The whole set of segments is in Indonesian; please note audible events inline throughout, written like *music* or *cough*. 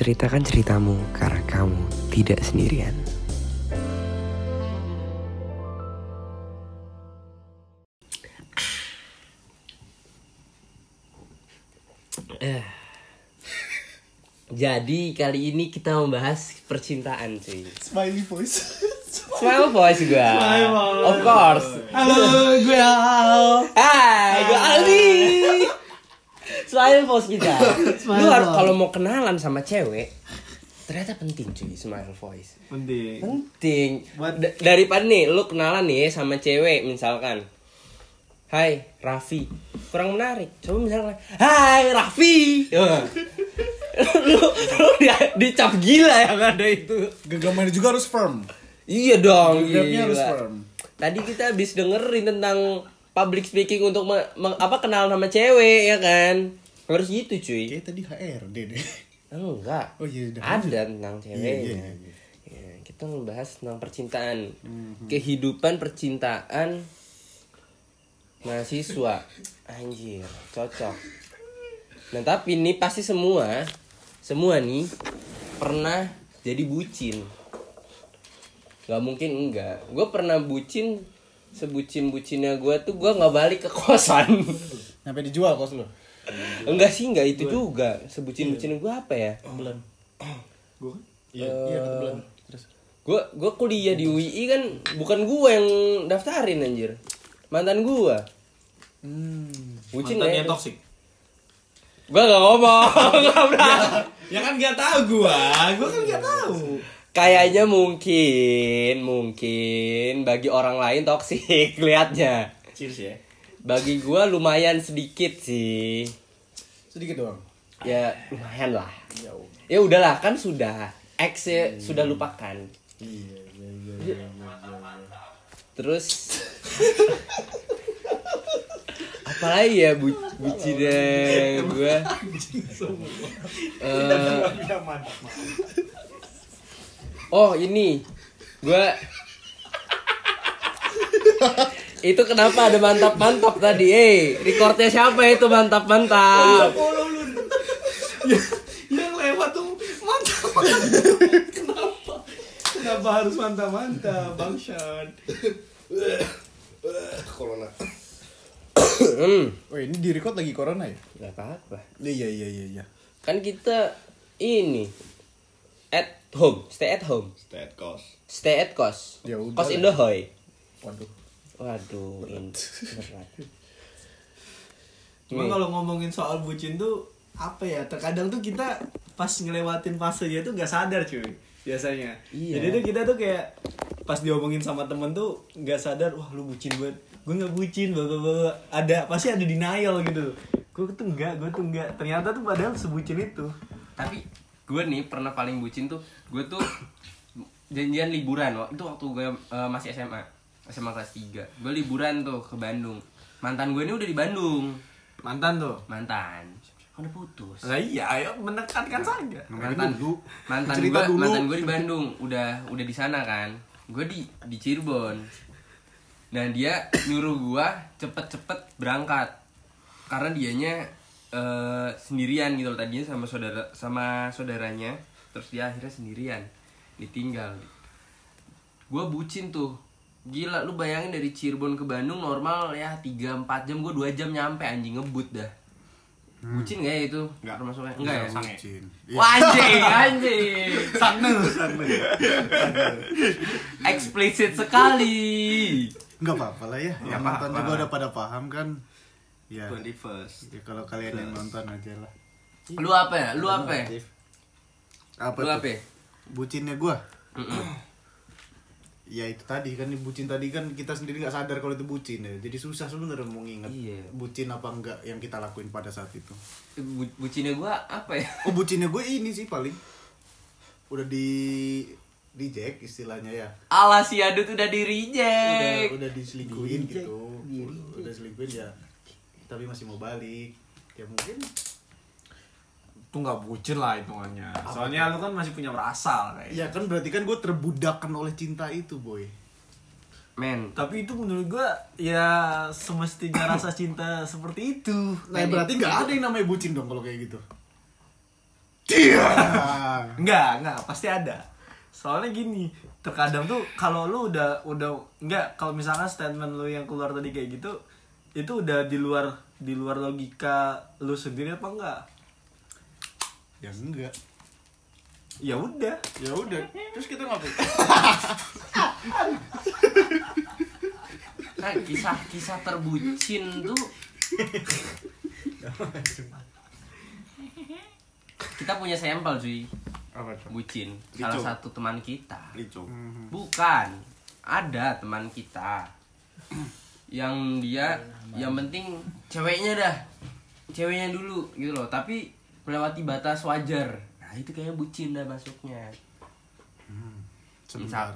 Ceritakan ceritamu karena kamu tidak sendirian. Eh. Jadi kali ini kita membahas percintaan cuy Smiley voice. Smile voice gue Smile. Of course Halo, gue Al. Hai, gue Aldi Smile voice kita. *laughs* Smile Lu harus kalau mau kenalan sama cewek Ternyata penting cuy smile voice. Penting. Penting. Buat- D- Daripada nih lu kenalan nih sama cewek misalkan. Hai Raffi. Kurang menarik. Coba misalkan Hai Raffi. *laughs* Lu, lu di, dicap gila yang ada itu. Genggamannya juga harus firm. Iya dong Grabnya harus gila. firm. Tadi kita habis dengerin tentang public speaking untuk me- me- apa kenal sama cewek ya kan harus gitu cuy Kayak tadi HRD deh. enggak Oh iya, udah. ada tentang ceweknya Iya, iya, iya. Ya, kita ngebahas tentang percintaan Mhm. kehidupan percintaan mahasiswa anjir cocok nah tapi ini pasti semua semua nih pernah jadi bucin nggak mungkin enggak gue pernah bucin sebucin bucinnya gue tuh gue nggak balik ke kosan Sampai dijual kos lu. Enggak sih enggak itu juga sebucin bucinnya gue apa ya Bulan. *clears throat* Gue kan? Iya, iya satu bulan. Terus gue gue kuliah di UI kan bukan gue yang daftarin anjir mantan gue hmm. bucin Mantannya ya toxic. gue gak ngomong *laughs* Nggak berani. Ya kan gak tahu gua, gua kan gak tahu. kayaknya mungkin mungkin bagi orang lain toksik *laughs* liatnya Cheers ya. bagi gue lumayan sedikit sih Sedikit doang. ya lumayan lah. Ya ya udahlah kan sudah. X ya sudah lupakan. Iya, iya, iya, iya, iya, iya. terus? Apalagi ya bu bucinnya gue Eh, oh ini. Gue itu kenapa ada mantap mantap tadi eh recordnya siapa itu mantap mantap Yang lewat tuh mantap. Kenapa? Kenapa harus mantap-mantap, Bangshot? Corona. hmm Oh, ini di record lagi corona ya? nggak apa apa Iya, iya, iya, iya. kan kita ini at home stay at home State cost. stay at kos Ya udah kos lah. Indohoy Waduh. Waduh ini berat Cuma Nih. kalau ngomongin soal bucin tuh apa ya? Terkadang tuh kita pas ngelewatin fasenya tuh nggak sadar cuy biasanya. Iya. Jadi tuh kita tuh kayak pas diomongin sama temen tuh nggak sadar wah lu bucin banget. Gue nggak bucin, bla. Ada pasti ada denial gitu. Gue tuh enggak, gue tuh enggak. Ternyata tuh padahal sebucin itu. tapi gue nih pernah paling bucin tuh gue tuh *coughs* janjian liburan waktu itu waktu gue eh, masih SMA SMA kelas 3 gue liburan tuh ke Bandung. Mantan gue ini udah di Bandung. Mantan tuh. mantan. Kan udah putus? Nah iya, ayo menekankan saja. mantan mantan gue dulu. mantan gue di Bandung. Udah udah di sana kan. Gue di di Cirebon. Nah dia nyuruh gue cepet-cepet berangkat. Karena dianya eh, sendirian gitu loh tadinya sama saudara sama saudaranya. Terus dia akhirnya sendirian. Ditinggal. Gue bucin tuh gila lu bayangin dari Cirebon ke Bandung normal ya 3-4 jam gue 2 jam nyampe anjing ngebut dah bucin gak ya itu Enggak. termasuknya enggak ya Sange. Bucin. Wah, anjing *laughs* anjing Sange, sange. *laughs* eksplisit sekali Enggak apa-apa lah ya. Yang nonton juga udah pada paham kan. Ya. 21st. Ya kalau kalian yang nonton aja lah. lu apa ya lu apa ya Apa lu tuh? apa ya Bucinnya gua. Ya itu tadi kan bucin tadi kan kita sendiri nggak sadar kalau itu bucin ya. Jadi susah sebenarnya mau nginget Iya. bucin apa enggak yang kita lakuin pada saat itu. Bu- bucinnya gua apa ya Oh bucinnya gue ini sih paling udah di di jack istilahnya ya. ala si adut udah di Udah reject udah diselingkuhin gitu. Udah selingkuhin ya. Tapi masih mau balik. Ya mungkin Itu nggak bucin lah hitungannya. Soalnya lu kan masih punya rasa kayak. ya kan berarti kan gue terbudakkan oleh cinta itu boy. men Tapi itu menurut gua ya semestinya rasa cinta seperti itu. Nah berarti nggak ada yang namanya bucin dong kalau kayak gitu. *laughs* Dia. Enggak, enggak, pasti ada. Soalnya gini, terkadang tuh kalau lu udah udah enggak kalau misalkan statement lu yang keluar tadi kayak gitu, itu udah di luar di luar logika lu sendiri apa enggak? Ya enggak. Ya udah. ya udah. Terus kita ngapain? Nah, kisah-kisah terbucin tuh. Kita punya sampel cuy. Apa tuh? Bucin. Licu. salah satu teman kita. Licu. bukan. Ada teman kita. Yang dia yang penting ceweknya dah. Ceweknya dulu gitu loh. Tapi melewati batas wajar. Nah itu kayaknya bucin dah masuknya. Sebentar.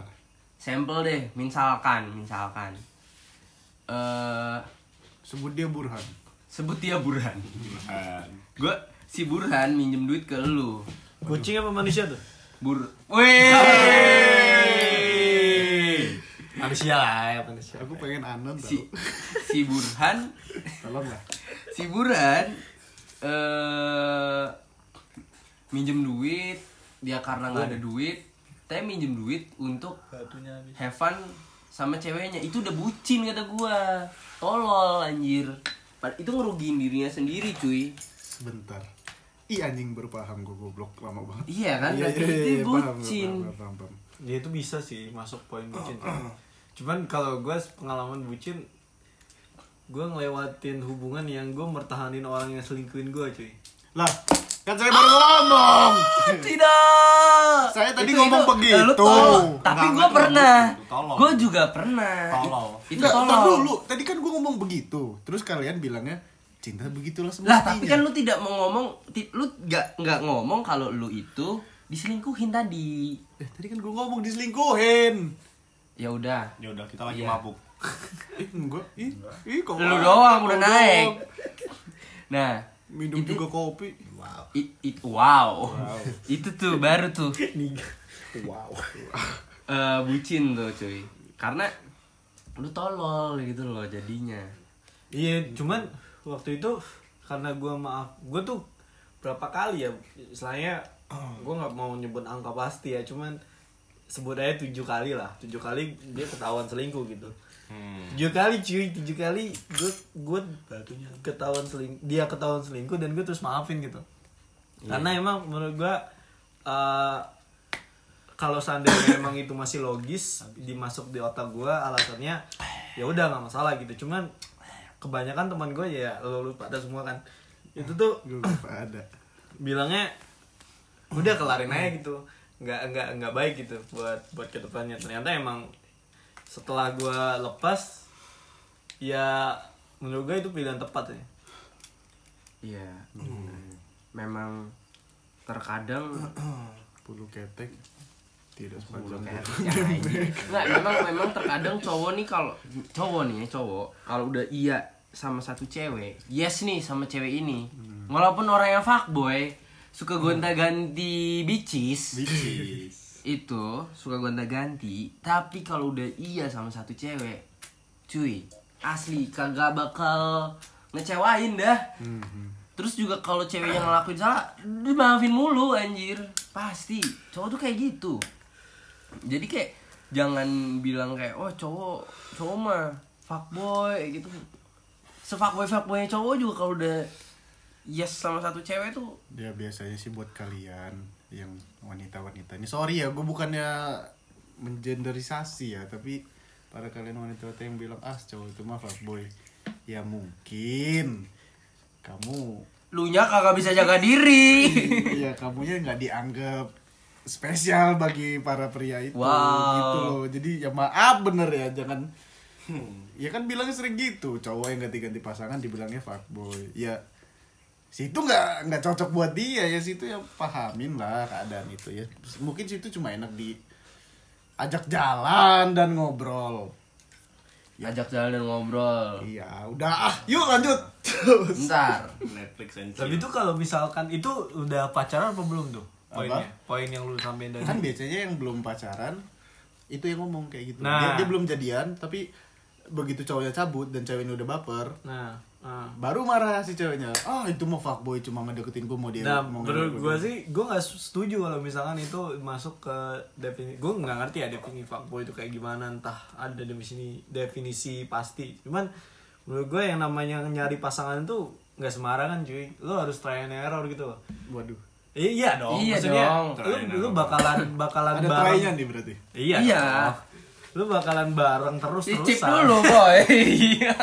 Sampel deh misalkan misalkan eh sebut dia Burhan. sebut dia Burhan. Burhan. gua si Burhan minjem duit ke lu. Kucing apa manusia tuh? Bur Weh Manusia lah, ya manusia. aku pengen anon si si Burhan tolong lah. si Burhan eh minjem duit dia karena nggak ada duit tapi minjem duit untuk Batunya habis. have fun sama ceweknya. Itu udah bucin kata gua. Tolol anjir. Itu ngerugiin dirinya sendiri cuy. Sebentar. Ih anjing baru paham gue goblok lama banget. Iya kan? Iya, iya, itu iya, paham, bucin. paham, paham, paham. Ya itu bisa sih masuk poin bucin. *clears throat* Cuman kalau gue pengalaman bucin, gue ngelewatin hubungan yang gue mertahanin orang yang selingkuhin gue cuy. lah kan saya baru ngomong tidak Saya tadi Itu- ngomong itu- begitu. lu tolol. tapi enggak, pernah gua juga pernah Tolol. itu tolol tar dulu. Tadi kan gue ngomong begitu. Terus kalian bilangnya cinta begitulah lah semestinya. tapi kan lu tidak mau ngomong ti- lu nggak nggak ngomong kalau lu itu diselingkuhin tadi Eh, tadi kan gue ngomong diselingkuhin. ya udah Ya udah kita lagi Iya. mabuk. Eh, enggak. Ih, ih kok lu enggak? doang udah Lu naik nah Minum itu, juga kopi. it, it, wow. itu tuh baru tuh Wow. eh, bucin tuh cuy karena lu tolol gitu loh jadinya Iya, cuman waktu itu karena gue maaf, gue tuh berapa kali ya, istilahnya gue nggak mau nyebut angka pasti ya, cuman sebut aja tujuh kali lah, tujuh kali dia ketahuan selingkuh gitu. Tujuh kali cuy, tujuh kali gue gue ketahuan seling, dia ketahuan selingkuh dan gue terus maafin gitu. Karena emang menurut gue eh, kalau seandainya *laughs* emang itu masih logis dimasuk di otak gue alasannya ya udah nggak masalah gitu. Cuman kebanyakan teman gue ya lo lu pada semua kan. Itu tuh *laughs* Gue lupa ada. bilangnya udah kelarin aja gitu. Nggak nggak nggak baik gitu buat buat ke depannya. Ternyata emang setelah gue lepas ya menurut gue itu pilihan tepat ya iya memang terkadang Bulu ketek tidak Bulu sepanjang ketek. *laughs* Nggak, memang memang terkadang cowok nih kalau cowok nih ya, cowok kalau udah iya sama satu cewek, yes nih sama cewek ini. Walaupun orang yang fuckboy suka gonta-ganti bicis, Bicis. Itu suka gonta-ganti, tapi kalau udah iya sama satu cewek, cuy, asli kagak bakal ngecewain dah. Terus juga kalau cewek yang ngelakuin salah, dimaafin mulu anjir. Pasti. Cowok tuh kayak gitu. Jadi kayak jangan bilang kayak oh cowok cowok mah fuckboy gitu. Sefuckboy fuckboy cowok juga kalau udah yes sama satu cewek tuh Ya biasanya sih buat kalian yang wanita-wanita ini. Sorry ya, gue bukannya mengenderisasi ya, tapi para kalian wanita-wanita yang bilang ah cowok itu mah fuckboy. Ya mungkin kamu lu nya kagak bisa jaga diri. *laughs* ya kamunya nggak dianggap spesial bagi para pria itu Wow. gitu loh. Jadi ya maaf bener ya, jangan Ya kan bilangnya sering gitu, cowok yang ganti-ganti pasangan dibilangnya fuckboy. Ya situ nggak nggak cocok buat dia ya situ ya pahamin lah keadaan itu ya. Mungkin situ cuma enak di ajak jalan dan ngobrol. Ajak jalan dan ngobrol. iya udah. Ah yuk lanjut. *laughs* Bentar. Netflix and tapi itu kalau misalkan itu udah pacaran apa belum tuh? Poinnya? Apa? poin yang lu sampein tadi. Kan biasanya yang belum pacaran itu yang ngomong kayak gitu. Nah. dia, dia belum jadian tapi begitu cowoknya cabut dan ceweknya udah baper nah Ah. baru marah si ceweknya ah itu mah fuckboy cuma ngedeketin gue mau dia Nah, mau menurut gue gua." sih, gue nggak setuju kalau misalkan itu masuk ke definisi. Gue nggak ngerti ya definisi fuckboy itu kayak gimana. Entah ada definisi definisi pasti. Cuman menurut gue yang namanya nyari pasangan itu nggak sembarangan cuy. Lo harus try and error gitu loh. waduh iya dong. Iya Maksudnya, dong. Lu, lu bakalan bakalan ada bareng. try-nya nih berarti Iya. Iya. dong. Lu bakalan bareng terus terusan. dulu boy *laughs* Iya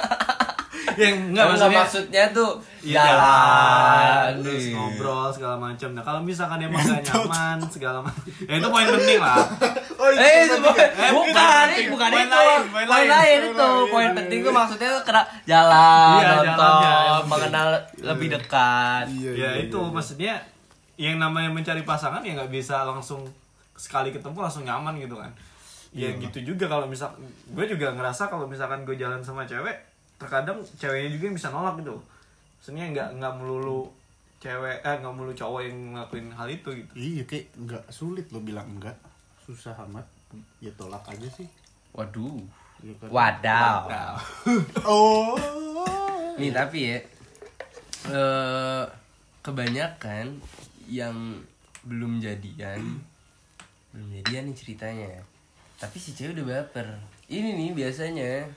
Yang enggak Enggak maksudnya. maksudnya tuh Iya, jalan terus ngobrol segala macam. Nah kalau misalkan emang gak nyaman segala macam, ya itu poin penting lah. oh Eh, itu bukan, Eh, bukan, penting. bukan Poin itu. lain, poin Poin lain. itu. Poin penting tuh maksudnya tuh kena jalan, Iya, nonton, yang mengenal lebih dekat. iya, ya iya, itu iya. maksudnya yang namanya mencari pasangan ya nggak bisa langsung sekali ketemu langsung nyaman gitu kan. Ya Iya. gitu juga kalau misal gue juga ngerasa kalau misalkan gue jalan sama cewek terkadang ceweknya juga yang bisa nolak gitu. Maksudnya nggak nggak melulu cewek eh nggak melulu cowok yang ngelakuin hal itu gitu. iya kayak nggak sulit lo bilang enggak susah amat ya tolak aja sih Waduh. Iya kan? Wadaw. *laughs* oh Nih tapi ya eh kebanyakan yang belum jadian belum jadian nih ceritanya. Tapi si cewek udah baper. Ini nih biasanya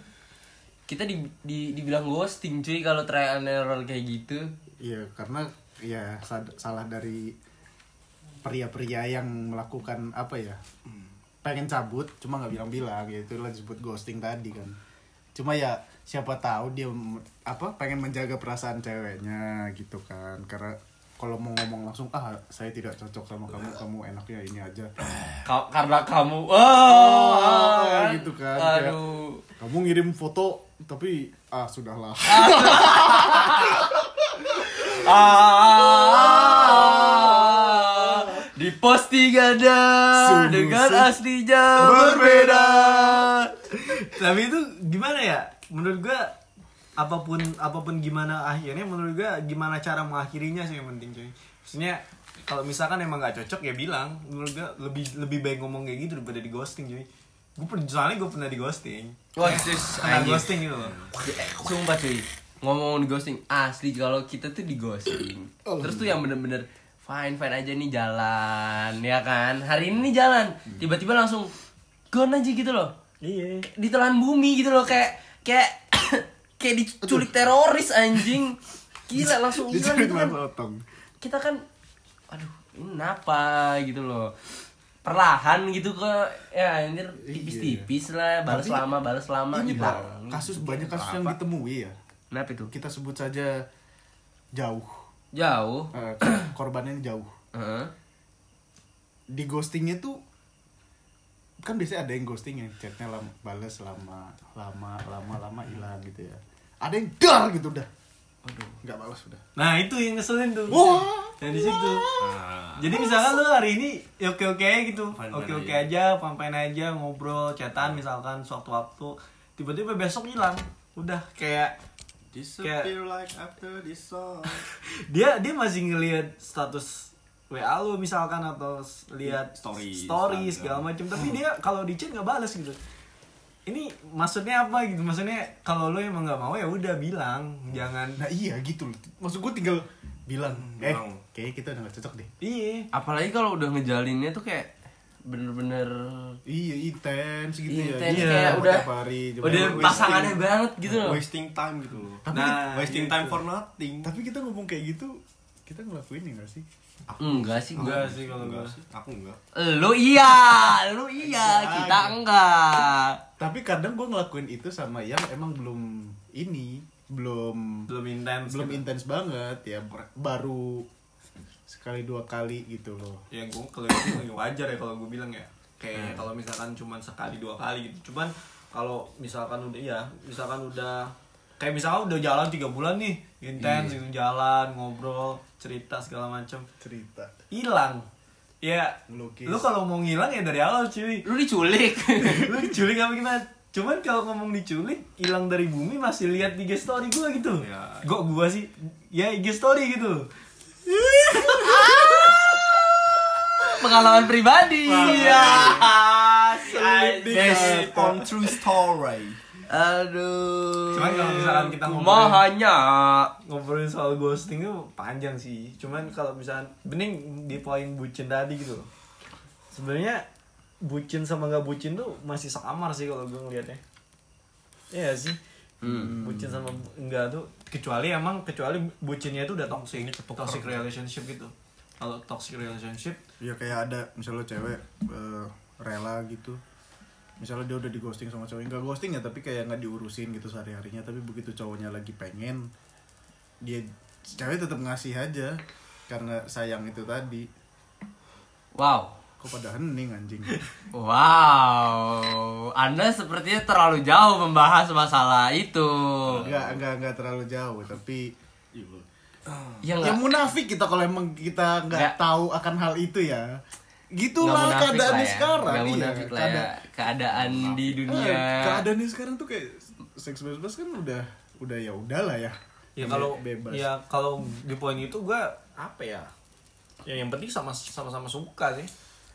kita di, di dibilang ghosting cuy kalau try and error kayak gitu. Iya, karena ya sad- salah dari pria-pria yang melakukan apa ya? Pengen cabut, cuma nggak bilang-bilang, ya itulah disebut ghosting tadi kan. Cuma ya siapa tahu dia apa pengen menjaga perasaan ceweknya gitu kan. Karena kalau mau ngomong langsung ah saya tidak cocok sama kamu, kamu enaknya ini aja. Ka- karena kamu oh, Ah, gitu kan. Kayak, Aduh. kamu ngirim foto tapi ah sudahlah. Ah, *laughs* di postingan ada Sungguh dengan aslinya berbeda. tapi itu gimana ya? Menurut gua apa pun apa pun gimana akhirnya menurut gua gimana cara mengakhirinya sih yang penting cuy. Maksudnya kalau misalkan emang gak cocok ya bilang. Menurut gua lebih lebih baik ngomong kayak gitu daripada di ghosting cuy gue pernah soalnya gue pernah di ghosting Wah, kena anjing. ghosting gitu loh Sumpah cuy, ngomong di ghosting asli kalau kita tuh di ghosting. Terus tuh yang bener-bener fine fine aja nih jalan, ya kan? Hari ini nih jalan, tiba-tiba langsung gone aja gitu loh. iya Ditelan bumi gitu loh kayak kayak *coughs* kayak diculik teroris anjing. Gila langsung *laughs* hilang Diculik gitu kan. kita kan aduh ini kenapa gitu loh perlahan gitu ke ya anjir tipis-tipis lah balas Tapi lama balas lama Ini gitu pak kasus banyak kasus yang ditemui ya. kenapa itu Kita sebut saja jauh. jauh Eh, *clears throat* korbannya ini jauh. Heeh. Di ghostingnya tuh kan biasanya ada yang ghosting yang chatnya lama, balas lama lama lama lama hilang gitu ya. Ada yang dar gitu udah. Aduh, nggak balas udah. nah itu yang ngeselin tuh Wah, yang di situ Nah, Jadi misalkan lu hari ini ya oke oke gitu, Fine-fine oke oke aja. aja, fine aja ngobrol, chatan misalkan sewaktu-waktu, tiba-tiba besok hilang, udah kayak disappear like after this song. *laughs* dia dia masih ngelihat status WA lu misalkan atau lihat Story, story Instagram. segala macam, tapi dia kalau di chat nggak balas gitu. Ini maksudnya apa gitu? Maksudnya kalau lu emang nggak mau ya udah bilang, jangan. nah iya gitu. Maksud gue tinggal bilang, eh, Bilang. kayaknya kita udah gak cocok deh. Iya. apalagi kalau udah ngejalinnya tuh kayak bener-bener Iya, intens gitu ya. intens Iya. kayak Tiap udah hari, udah pasangannya banget gitu loh wasting time gitu loh. Tapi Nah, wasting gitu. time for nothing. Tapi kita ngomong kayak gitu, kita ngelakuin ya gak sih? enggak sih Enggak gua sih kalau enggak gua. sih, aku enggak. lu iya lu iya kita enggak Tapi kadang gue ngelakuin itu sama yang emang belum ini, belum Belum intens. belum gitu. intens banget ya, baru sekali dua kali gitu loh. ya gue kalau itu wajar ya kalau gue bilang ya kayak kalau misalkan cuman sekali dua kali gitu cuman kalau misalkan udah ya misalkan udah kayak misalkan udah jalan tiga bulan nih intens gitu jalan ngobrol cerita segala macam Cerita. hilang ya Ngelukis. lu kalau mau ngilang ya dari awal cuy lu diculik lu diculik apa gimana cuman kalau ngomong diculik hilang dari bumi masih lihat di IG story gue gitu Ya. gua gua sih ya IG story gitu pengalaman pribadi Iya. Based on true story. Aduh. Cuman kalau misalkan kita ngomongin- Kumahanya. ngobrolin soal ghosting itu panjang sih. Cuman kalau misalnya bening di poin bucin tadi gitu loh. sebenarnya bucin sama nggak bucin tuh masih samar sih kalau gue ngeliatnya. Iya sih. Bucin sama enggak tuh. Kecuali emang kecuali bucinnya itu udah toxic. Toxic relationship gitu. Kalau toxic relationship ya kayak ada misalnya cewek eh, rela gitu misalnya dia udah di ghosting sama cowok nggak ghosting ya tapi kayak nggak diurusin gitu sehari harinya tapi begitu cowoknya lagi pengen dia cewek tetap ngasih aja karena sayang itu tadi Wow. kok pada hening anjing *laughs* Wow. Anda sepertinya terlalu jauh membahas masalah itu. nggak nggak nggak terlalu jauh tapi Ya ya enggak. munafik kita kalau emang kita Nggak. tahu akan hal itu ya gitulah keadaannya lah ya. sekarang Nggak iya, munafik lah ya. keada- Keadaan di dunia. Eh, keadaannya sekarang tuh kayak seks bebas kan udah udah ya udahlah ya. Ya kalau bebas. ya kalau di poin itu gue apa ya? Ya yang penting sama sama sama suka sih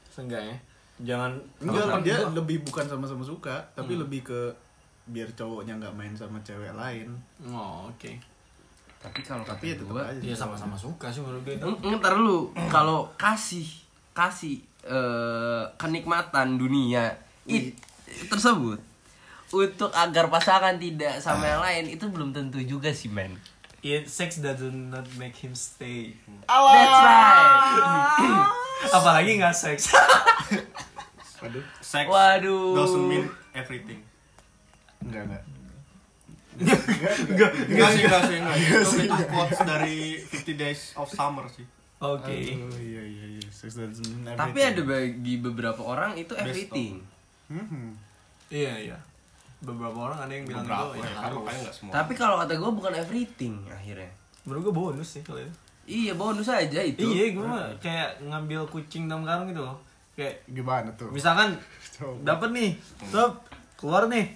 seenggaknya. Jangan enggak dia gua- lebih bukan sama-sama suka tapi lebih ke biar cowoknya nggak main sama cewek lain. Oh oke. Tapi kalau kata tapi ya tetap gua, aja ya sama-sama suka sih menurut gue ntar lu kalau kasih kasih eh, kenikmatan dunia it, tersebut untuk agar pasangan tidak sama yang lain itu belum tentu juga sih men. It sex does not make him stay. That's right. *laughs* Apalagi nggak seks. *laughs* Waduh, Sex Waduh. doesn't mean everything. *laughs* enggak enggak. Enggak sih, enggak sih, enggak. Itu itu quotes dari 50 Days of Summer sih. Oke. Oh iya iya iya. Tapi ada bagi beberapa orang itu everything. Mhm. Iya iya. Beberapa orang ada yang bilang Beberapa itu ya, ya kan harus. enggak semua. Tapi kalau kata gue bukan everything akhirnya. Menurut gue bonus sih kalau itu. Iya bonus aja itu. Iya, gue mah kayak ngambil kucing dalam karung gitu loh. Kayak Gimana tuh? misalkan *laughs* dapat nih, stop, keluar nih.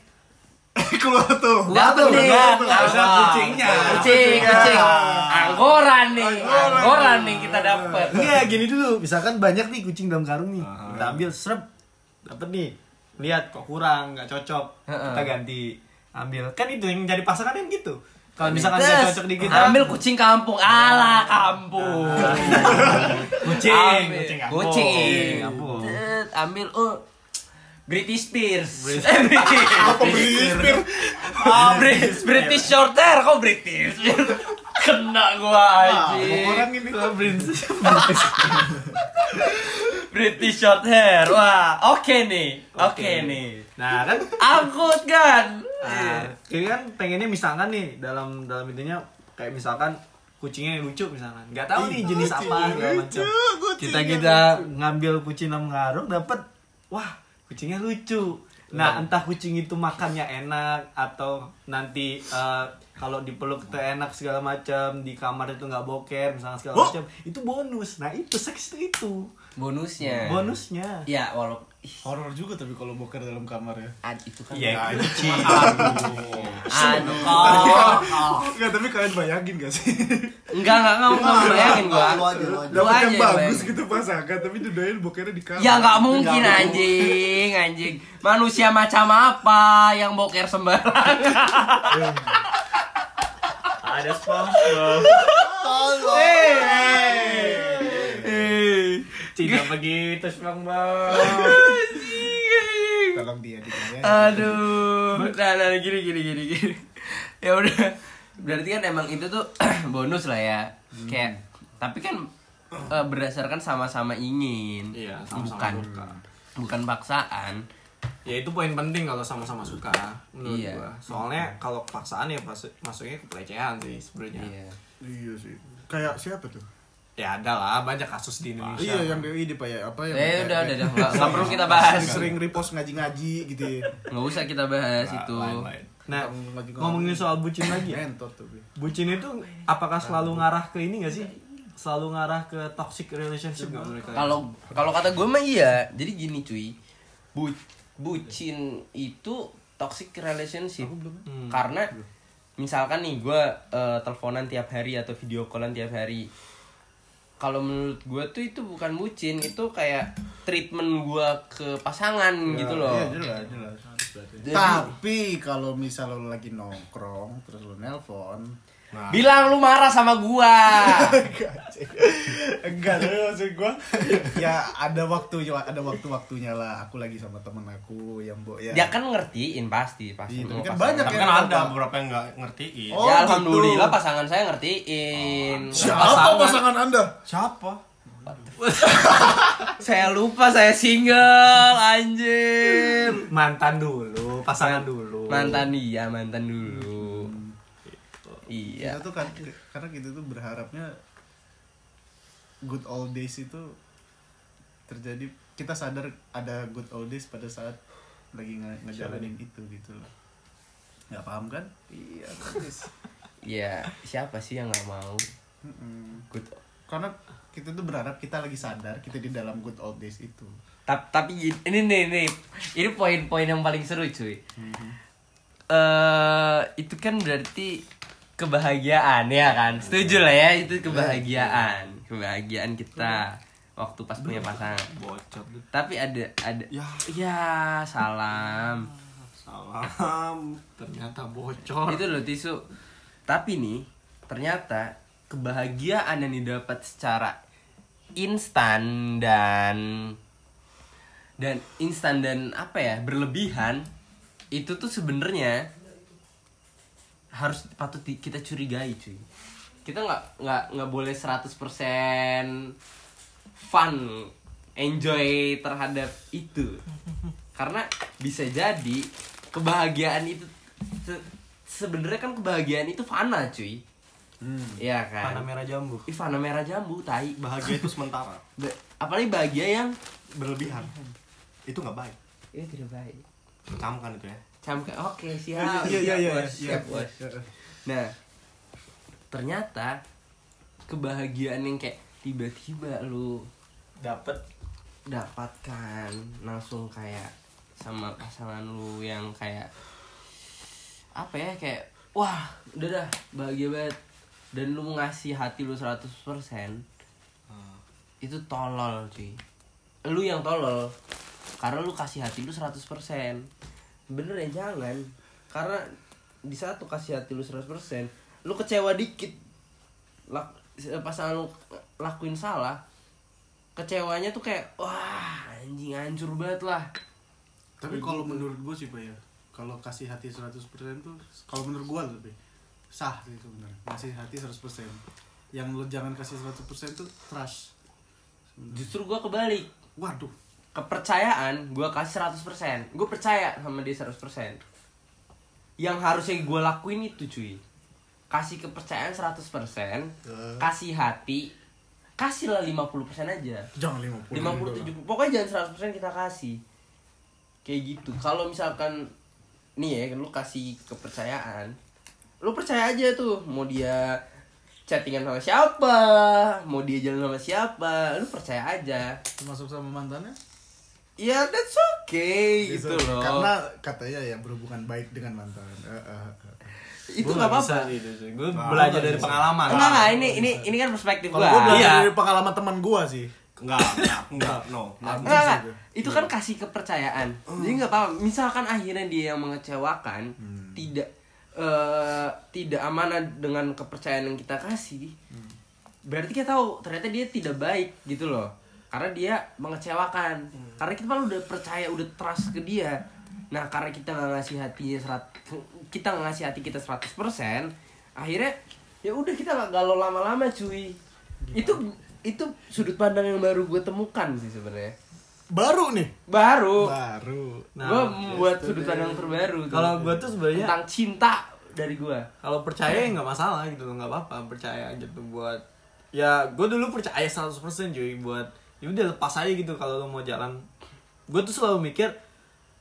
Keluar tuh. Dapat nih. Ada kucingnya. Kucing, kucing. Anggoran nih. Anggoran nih kita dapat. Iya, gini dulu. Misalkan banyak nih kucing dalam karung nih. Kita ambil serep. Dapat nih. Lihat kok kurang, nggak cocok. Kita ganti. Ambil. Kan itu yang jadi pasangan kan gitu. Kalau misalkan nggak cocok di kita, ambil kucing kampung ala kampung *laughs* kucing, Ambil. kucing kampung. kucing ambil oh British Spears. Eh, British Apa British Spears? Ah, British British short hair kok British kena gua anjing. Orang ini. British short hair wah oke nih. Oke nih. Nah, kan? Angkut kan? Nah, jadi kan pengennya misalkan nih dalam dalam intinya kayak misalkan kucingnya yang lucu misalkan. Nggak tahu nih jenis apa segala macam. kita kita ngambil kucing dalam karung dapat wah kucingnya lucu. Nah entah kucing itu makannya enak atau nanti eh, kalau dipeluk itu enak segala macam di kamar itu nggak boker misalnya segala Oh. macam itu bonus. Nah itu seks itu itu bonusnya. Bonusnya. Ya walaupun ih, horor juga tapi kalau boker dalam kamar ya. ad- itu kan Iya, itu Cuma Enggak, tapi kalian bayangin gak sih? enggak enggak enggak enggak bayangin gua. Lu aja, yang bagus gitu pasangan, tapi didoain bokernya di kamar. Ya nggak mungkin anjing, anjing. Manusia macam apa yang boker sembarangan? ada SpongeBob tidak begitu SpongeBob Tolong dia ditanya. Aduh. Nah, nah, gini, gini, gini, gini. Ya udah. Berarti kan emang itu tuh *clears throat* bonus lah ya. Kayak, tapi kan eh, berdasarkan sama-sama ingin. Iya, sama-sama bukan, suka. bukan paksaan. ya itu poin penting kalau sama-sama suka menurut Iya. gua soalnya kalau paksaan ya masuknya ke pelecehan sih sebenarnya Iya. Iya sih. Kayak siapa tuh? Ya ada lah banyak kasus di Indonesia Iya, yang dari ini Pak ya, apa yang Eh, udah, udah, udah. Nggak- nggak perlu kita bahas. Sering repost ngaji-ngaji gitu ya. Nggak usah kita bahas itu. Nah ngomongin soal bucin lagi ya bucin itu apakah selalu ngarah ke ini gak sih selalu ngarah ke toxic relationship nggak menurut kalian? Kalau kalau kata gue mah iya. Jadi gini cuy. Bu, bucin itu toxic relationship. Karena misalkan nih gue eh, teleponan tiap hari atau video callan tiap hari. Kalau menurut gue tuh itu bukan bucin, itu kayak treatment gua ke pasangan gitu loh Iya jelas jelas. Jadi- Tapi kalau misal lo lagi nongkrong terus lo nelpon, Nah, bilang lu marah sama gua *laughs* enggak tapi maksud gua ya ada waktu ada waktu waktunya lah. Aku lagi sama temen aku yang bo ya. dia kan ngertiin pasti pasti Iya, kan pasangan. banyak tapi kan ada beberapa yang nggak ngertiin. Oh, ya gitu. alhamdulillah pasangan saya ngertiin Siapa pasangan anda? Siapa? *laughs* saya lupa saya single anjir mantan dulu pasangan dulu mantan iya mantan dulu iya. Kita tuh kan karena kita tuh berharapnya good old days itu terjadi kita sadar ada good old days pada saat lagi nge- ngejalanin itu gitu loh. Nggak paham kan? Iya. *laughs* Iya siapa sih yang nggak mau? Mm-mm. good karena kita tuh berharap kita lagi sadar kita di dalam good old days itu. Tapi ini nih nih ini poin-poin yang paling seru cuy. Eh itu kan berarti kebahagiaan ya kan? Setuju lah ya itu kebahagiaan. kebahagiaan kita waktu pas punya pasangan. Bocor. Tapi ada ada Ya. ya salam. Salam. ternyata bocor. Itu loh tisu. Tapi nih ternyata kebahagiaan yang didapat secara instan dan dan instan dan apa ya berlebihan itu tuh sebenarnya harus patut di- kita curigai cuy kita nggak nggak nggak boleh 100% fun enjoy terhadap itu karena bisa jadi kebahagiaan itu se- sebenarnya kan kebahagiaan itu fana cuy Iya kan Panah merah jambu Ih, fana merah jambu tai Bahagia itu sementara. *laughs* Ba- apalagi bahagia yang Berlebihan. Itu nggak baik. ini tidak baik Camkan itu ya. Camkan oke siap. Iya, iya, siap, iya, iya. siap bos. Nah ternyata kebahagiaan yang kayak tiba-tiba lu dapat dapatkan langsung kayak sama pasangan lu yang kayak apa ya kayak wah udah dah bahagia banget. Dan lu ngasih hati lu 100% itu tolol cuy. Lu yang tolol karena lu kasih hati lu 100% bener ya jangan. Karena di saat lu kasih hati lu 100% lu kecewa dikit. Lak, pasangan lu lakuin salah kecewanya tuh kayak wah anjing hancur banget lah. Tapi kalau menurut gue sih pak ya kalau kasih hati 100% tuh kalau menurut gue lebih sah sih sebenarnya kasih hati 100% yang lo jangan kasih 100% tuh trust justru gua kebalik. Waduh kepercayaan gue kasih 100% gue percaya sama dia 100% yang harusnya gue lakuin itu cuy. Kasih kepercayaan 100% kasih hati kasihlah 50% aja. Jangan 50 50 70 pokoknya jangan 100% kita kasih. Kayak gitu. Kalau misalkan nih ya lu kasih kepercayaan lu percaya aja tuh mau dia chattingan sama siapa mau dia jalan sama siapa lu percaya aja. Termasuk sama mantannya ya that's okay gitu loh karena katanya ya berhubungan baik dengan mantan Eh, eh, eh. itu nggak apa-apa gitu gue belajar dari pengalaman enggak enggak ini ini ini kan perspektif gua gue belajar Iya. dari pengalaman teman gue sih Enggak, enggak, enggak, no. Enggak, enggak. Itu kan kasih kepercayaan. Jadi nggak apa-apa. Misalkan akhirnya dia yang mengecewakan, tidak eh, tidak amanah dengan kepercayaan yang kita kasih. Berarti kita tahu ternyata dia tidak baik gitu loh. Karena dia mengecewakan. Karena kita malah udah percaya, udah trust ke dia. Nah, karena kita nggak ngasih hatinya serat kita nggak ngasih hati kita 100%, akhirnya ya udah kita nggak galau lama-lama cuy. Itu itu sudut pandang yang baru gue temukan sih sebenarnya. Baru nih? Baru. Baru. Nah, gue membuat sudut pandang terbaru. Kalau gua tuh sebenarnya- tentang cinta dari gue kalau percaya ya nggak masalah gitu loh nggak apa-apa. Percaya aja tuh buat ya gue dulu percaya 100% cuy buat ya udah lepas aja gitu kalau lo mau jalan. Gue tuh selalu mikir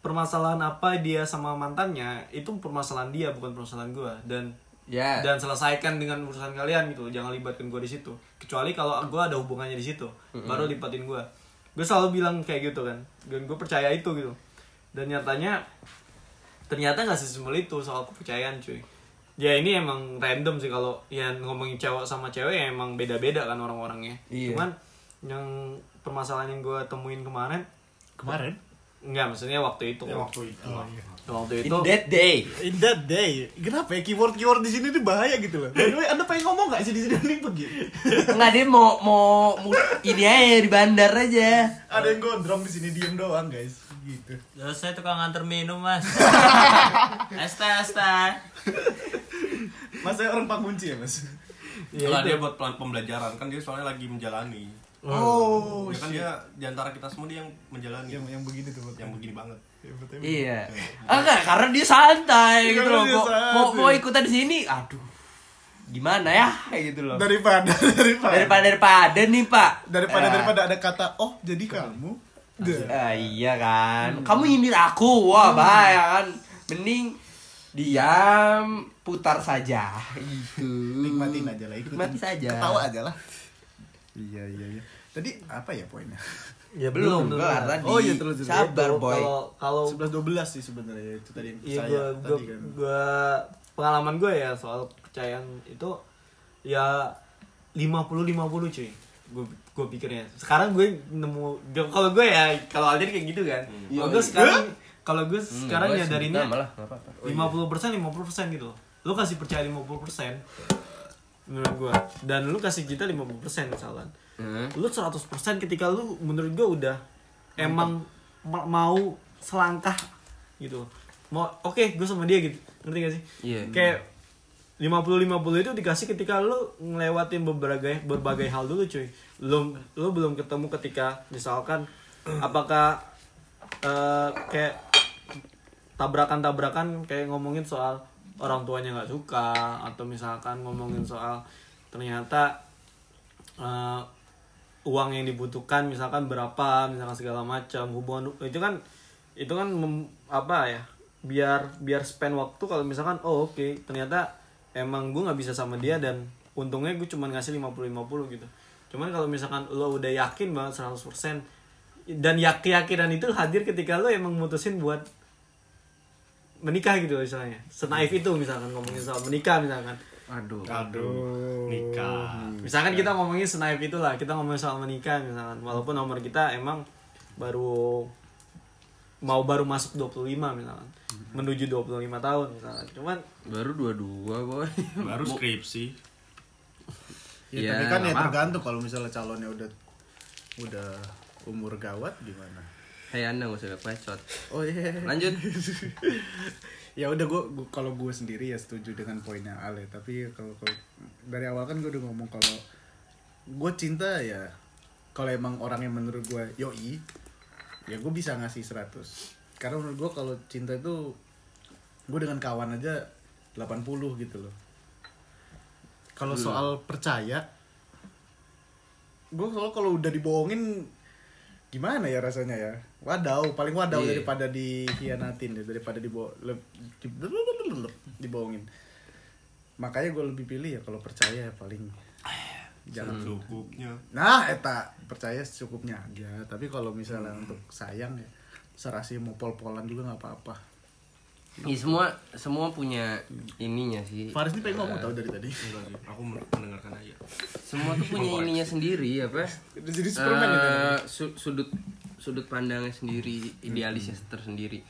permasalahan apa dia sama mantannya itu permasalahan dia bukan permasalahan gue dan ya. dan selesaikan dengan urusan kalian gitu. Jangan libatkan gue di situ. Kecuali kalau gue ada hubungannya di situ baru libatin gue gue selalu bilang kayak gitu kan. Dan gue percaya itu gitu. Dan nyatanya ternyata nggak sesimpel itu. Soal kepercayaan cuy. Ya ini emang random sih kalau ya ngomongin cewek sama cewek ya emang beda-beda kan orang-orangnya. Iya. cuman yang permasalahan yang gue temuin kemarin Kemarin? enggak maksudnya waktu itu Ya waktu itu. waktu In itu that day. In that day, kenapa ya keyword keyword di sini tuh bahaya gitu loh. By the way, anda pengen ngomong nggak sih di sini nih pergi? Enggak dia mau mau ini aja di bandar aja. Ada yang gondrong di sini diem doang guys, gitu. Terus saya tukang nganter minum mas *laughs* Esta esta Mas saya orang pangunci ya mas. ya Kalau itu. dia buat pelan pembelajaran kan dia soalnya lagi menjalani. Oh, Ya kan dia di antara kita semua dia yang menjalani. yang yang begini tuh yang begini banget. Iya. Ah, enggak, karena dia santai gitu Karena loh. dia Mau, santai. mau, mau ikutan di sini, aduh. Gimana ya kayak gitu loh. daripada *laughs* daripada Daripada daripada nih, Pak. daripada Ah. daripada ada kata oh jadi kamu Ah, iya kan. Kamu nyindir aku. Wah, bahaya kan. Mending diam, putar saja gitu. nikmatin aja lah ikutin Nikmati saja. ketawa aja lah iya iya iya tadi apa ya poinnya ya Belum belum kelar tadi. Oh, iya, terus, terus. Sabar, Itu, boy. kalau kalau 11 12 sih sebenarnya itu tadi yang Iya saya gue gue tadi kan gue pengalaman gue ya soal kepercayaan itu ya 50 50 cuy. Gue gue pikirnya. Sekarang gue nemu kalau gue ya kalau Aldir kayak gitu kan. Kalau gue sekarang kalau gue Hmm, sekarang gua nyadarinnya nama lah, nggak apa-apa. 50 persen 50 persen gitu. Lu kasih percaya 50 persen menurut gue dan lu kasih kita 50 persen misalkan. Hmm. Lu 100 persen ketika lu menurut gue udah emang ma- mau selangkah gitu. Mau oke gue sama dia gitu. Ngerti gak sih? Iya. Kayak 50-50 itu dikasih ketika lu ngelewatin berbagai berbagai hal dulu cuy. Lu lu belum ketemu ketika misalkan apakah eh, kayak tabrakan-tabrakan kayak ngomongin soal orang tuanya nggak suka atau misalkan ngomongin soal ternyata eh, uang yang dibutuhkan misalkan berapa misalkan segala macam hubungan itu kan itu kan mem- apa ya biar biar spend waktu kalau misalkan oh oke ternyata emang gue nggak bisa sama dia dan untungnya gue cuma ngasih 50-50 gitu. Cuman kalau misalkan lo udah yakin banget 100% dan yakin-yakinan itu hadir ketika lo emang mutusin buat menikah gitu loh misalnya. Senaif itu misalkan ngomongin soal menikah misalkan. Aduh. Aduh, nikah. misalkan kita ngomongin senaif itulah kita ngomongin soal menikah misalkan. Walaupun nomor kita emang baru mau baru masuk 25 misalkan. Menuju 25 tahun misalkan. Cuman Baru dua-dua, boy. *laughs* Baru skripsi. ya, Iya, tapi kan ya tergantung kalau misalnya calonnya udah udah umur gawat gimana Hei anda gak usah bacot. Oh iya. Lanjut. *laughs* Ya udah gue kalau gue sendiri ya setuju dengan poinnya Ale. Tapi kalau kalau- dari awal kan gue udah ngomong kalau gue cinta ya kalau emang orang yang menurut gue yoi ya gue bisa ngasih 100 karena menurut gue kalau cinta itu gue dengan kawan aja 80 gitu loh. Kalau soal percaya gue soal kalau udah dibohongin gimana ya rasanya ya? Wadaw paling wadaw Iya. daripada dikhianatin ya daripada dibo di, dibohongin. Makanya gue lebih pilih ya kalau percaya ya paling. Jangan. Cukupnya. nah eta percaya secukupnya aja. Tapi kalau misalnya untuk sayang ya serasi mau pol-polan juga nggak apa-apa Ya, semua semua punya ininya sih. Faris ini pengen ngomong tau dari tadi. Enggak sih, aku mendengarkan aja. Semua tuh punya ininya sendiri apa? udah jadi Superman gitu Eh, su- sudut sudut pandangnya sendiri, idealisnya tersendiri.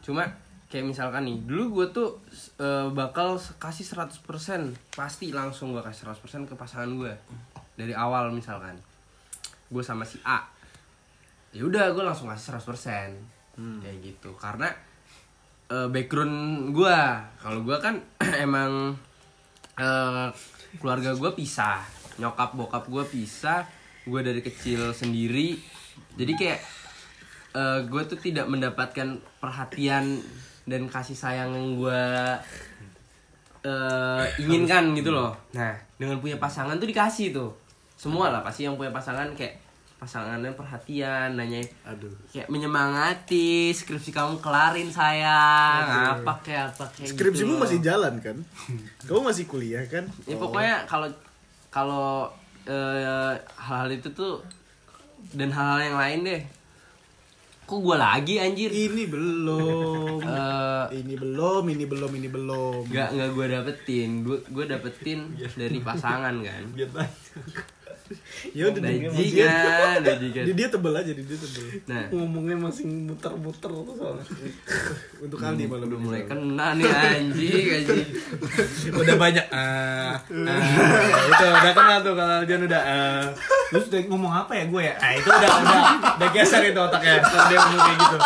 Cuma kayak misalkan nih, dulu gue tuh eh, bakal kasih 100% pasti langsung gue kasih 100% ke pasangan gue dari awal misalkan. Gue sama si A. Ya udah gue langsung kasih 100% kayak gitu. Karena eh, background gue kalau gue kan *clears throat* emang eh, keluarga gue pisah. Nyokap bokap gue pisah. Gue dari kecil sendiri. Jadi kayak eh, gue tuh tidak mendapatkan perhatian dan kasih sayang yang gue eh, inginkan gitu loh. Nah dengan punya pasangan tuh dikasih tuh. Semua lah pasti yang punya pasangan kayak pasangannya perhatian nanya aduh. kayak menyemangati skripsi kamu kelarin sayang. Apa kayak apa kayak skripsimu gitu. masih jalan kan? Kamu masih kuliah kan? Ya pokoknya kalau kalau eh, hal-hal itu tuh dan hal-hal yang lain deh. Kok gue lagi anjir? Ini belum. *laughs* Eh, ini belum ini belum ini belum. nggak nggak gue dapetin. Gue gue dapetin dari pasangan kan? Biar banyak Ya udah dia. Bajingan, bajingan. Di dia tebel aja, di dia tebel. Nah. Ngomongnya masih muter-muter tuh soalnya. *laughs* Untuk Aldi malam Udah ini. mulai kena nih anjing, anjing. *laughs* udah banyak ah, ah, *laughs* itu udah kenal tuh kalau Aldian udah ah. terus udah ngomong apa ya gue ya ah itu udah udah udah geser itu otaknya kalau dia ngomong kayak gitu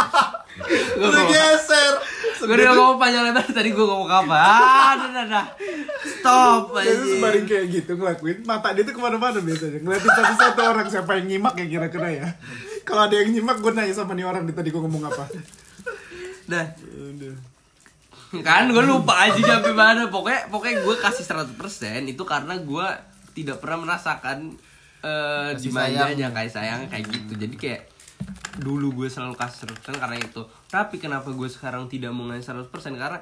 Udah geser. Gue udah ngomong panjang lebar tadi gue ngomong apa? Ah, dah, dah, dah. Stop Dia tuh anjing. sembari kayak gitu ngelakuin mata dia tuh ke mana-mana biasanya ngeliatin satu-satu orang siapa yang nyimak ya kira-kira ya kalau ada yang nyimak gue nanya sama nih orang nih tadi gue ngomong apa Dah. Kan gue lupa aja sampai mana. Pokoknya pokoknya gue kasih 100% itu karena gue tidak pernah merasakan eh Kasih dimanjanya kayak sayang kayak gitu. Jadi kayak dulu gue selalu kasih 100% karena itu. Tapi kenapa gue sekarang tidak mau ngasih 100% karena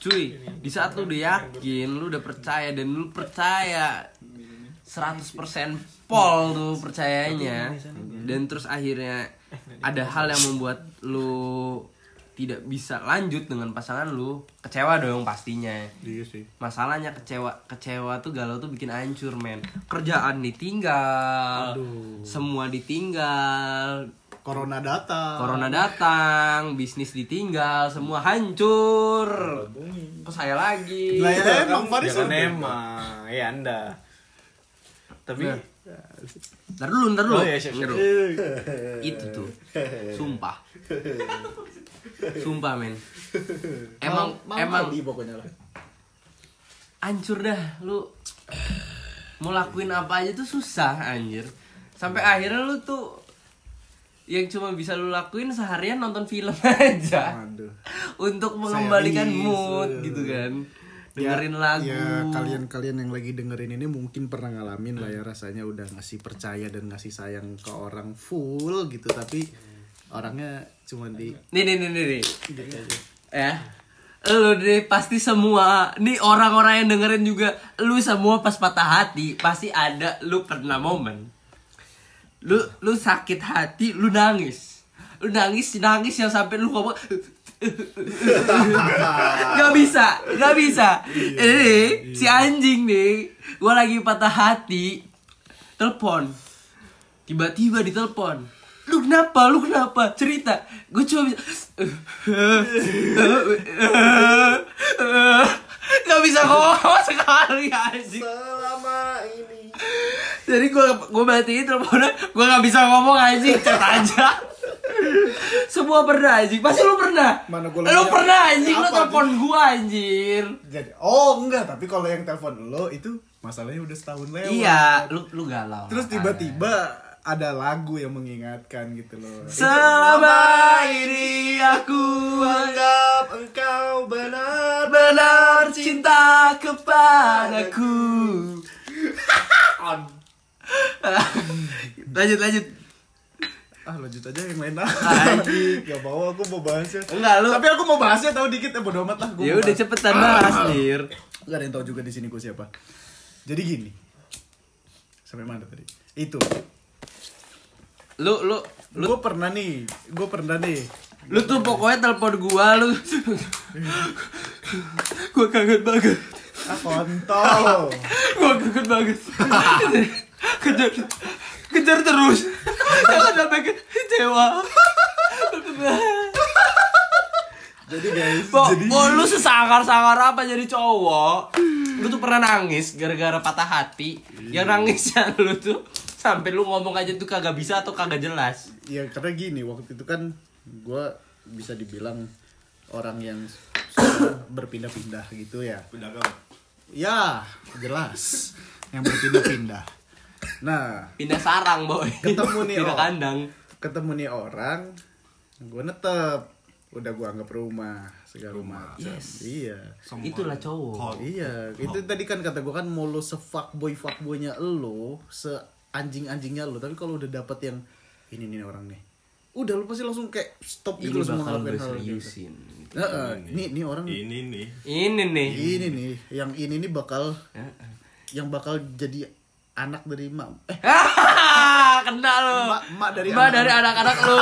cuy, di saat lu udah yakin, lu udah percaya dan lu percaya 100% pol tuh percayanya dan terus akhirnya ada hal yang membuat lu tidak bisa lanjut dengan pasangan lu kecewa dong pastinya. Iya sih. Masalahnya kecewa kecewa tuh galau tuh bikin hancur men. Kerjaan ditinggal semua ditinggal corona datang. Corona datang bisnis ditinggal semua hancur. Kok saya lagi? Lah ya emang Faris jangan udah. emang ya anda. Tapi Nah. ntar dulu ntar dulu. Oh, iya, siap, siap. Itu tuh. Sumpah. Sumpah men. Emang Mau- emang Aldi pokoknya lah. Hancur dah lu. Mau lakuin apa aja tuh susah anjir. Sampai akhirnya lu tuh yang cuma bisa lu lakuin seharian nonton film *laughs* aja Waduh. untuk mengembalikan Series, mood eh. gitu kan dengerin lagu ya kalian-kalian yang lagi dengerin ini mungkin pernah ngalamin lah ya rasanya udah ngasih percaya dan ngasih sayang ke orang full gitu tapi orangnya cuma di nih nih nih nih, nih. ya lu deh pasti semua nih orang-orang yang dengerin juga lu semua pas patah hati pasti ada lu pernah momen lu lu sakit hati lu nangis. Lu nangis nangis yang sampai lu ngomong *laughs* nggak bisa nggak bisa. Ini si anjing nih gua lagi patah hati telepon. Tiba-tiba ditelepon. Lu kenapa lu kenapa? Cerita. Gue cuma bisa *laughs* nggak bisa ngomong sekali anjing. Selama ini jadi gue gue matiin teleponnya gue nggak bisa ngomong anjing chat aja. Semua pernah anjing. Pasti lu pernah. Mana gua lu pernah anjing. Lu telepon gue anjir. Jadi oh enggak. Tapi kalau yang telepon lo itu masalahnya udah setahun lewat. Iya lu lu galau. Terus tiba-tiba ada lagu yang mengingatkan gitu loh. Selama ini aku anggap engkau benar benar cinta kepadaku *laughs* lanjut lanjut ah lanjut aja yang lain lah gak mau aku mau bahasnya Enggak, lu- tapi aku mau bahasnya tahu dikit ya bodo amat lah gua ya udah cepetan bahas dir Gak ada yang tahu juga di sini gue siapa. Jadi gini. Sampai mana tadi? Itu. lu lu lu Gue pernah nih. Gue pernah nih. lu tuh pokoknya telepon gua lu *laughs* gua kangen banget Ah kontol. *laughs* gua kangen banget kejar kejar terus jangan sampai kecewa Jadi guys. Bo, jadi bo, lu sesangar-sangar apa jadi cowok? Lu tuh pernah nangis gara-gara patah hati. Yang nangisnya *laughs* lu tuh sampai lu ngomong aja tuh kagak bisa atau kagak jelas. ya karena gini waktu itu kan gue bisa dibilang orang yang *clears throat* berpindah-pindah gitu ya. Pedagang. Ya jelas. Yang berpindah-pindah. Nah Pindah sarang, boy. Ketemu nih, Pindah oh. kandang. ketemu nih orang gue netep udah gue anggap rumah segala macam Yes. iya Semua Itulah cowok. call. Iya, itu tadi kan kata gue kan mau lo se-fuckboy fuckboynya lo, se anjing-anjingnya lo, tapi kalau udah dapet yang ini nih orang nih. Udah lo pasti langsung kayak stop gitu lo semua bakal ngelakuin gue hal gitu. Seriusin. Heeh, ini ini orang Ini nih. Ini nih. ini nih, yang ini nih bakal Heeh. yang bakal jadi anak dari mak eh *laughs* Hahaha, Kena lu. Mak- mak dari Mak anak- dari anak-anak lu.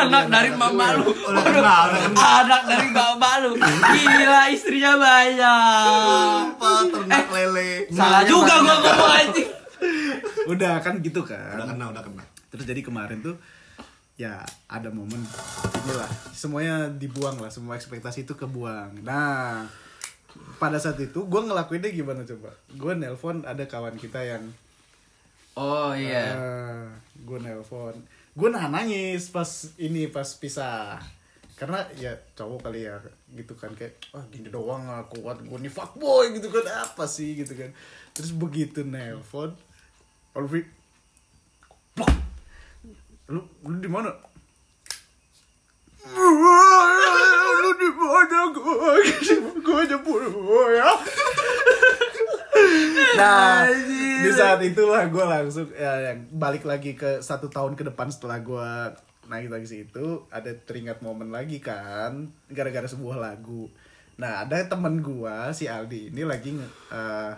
anak dari mama lu. Anak dari bapak lu. Gila istrinya banyak. ternak lele. Salah juga gua ngomong anjing. *laughs* udah kan gitu kan Udah kena, udah kena. terus jadi kemarin tuh ya ada momen inilah semuanya dibuang lah semua ekspektasi itu kebuang. Nah pada saat itu gue ngelakuinnya gimana coba? Gue nelpon ada kawan kita yang Oh iya. gue nelpon. Gue nah nangis pas ini pas pisah. Karena ya cowok kali ya gitu kan kayak ah gini doang ah kuat gue nih fuckboy gitu kan. Apa sih gitu kan. Terus begitu nelpon plak. Lu lu di mana? Lu di mana gue gue aja ya. Nah, di saat itulah gue langsung ya, yang balik lagi ke satu tahun ke depan setelah gue naik lagi situ ada teringat momen lagi kan gara-gara sebuah lagu. Nah ada temen gue si Aldi ini lagi eh,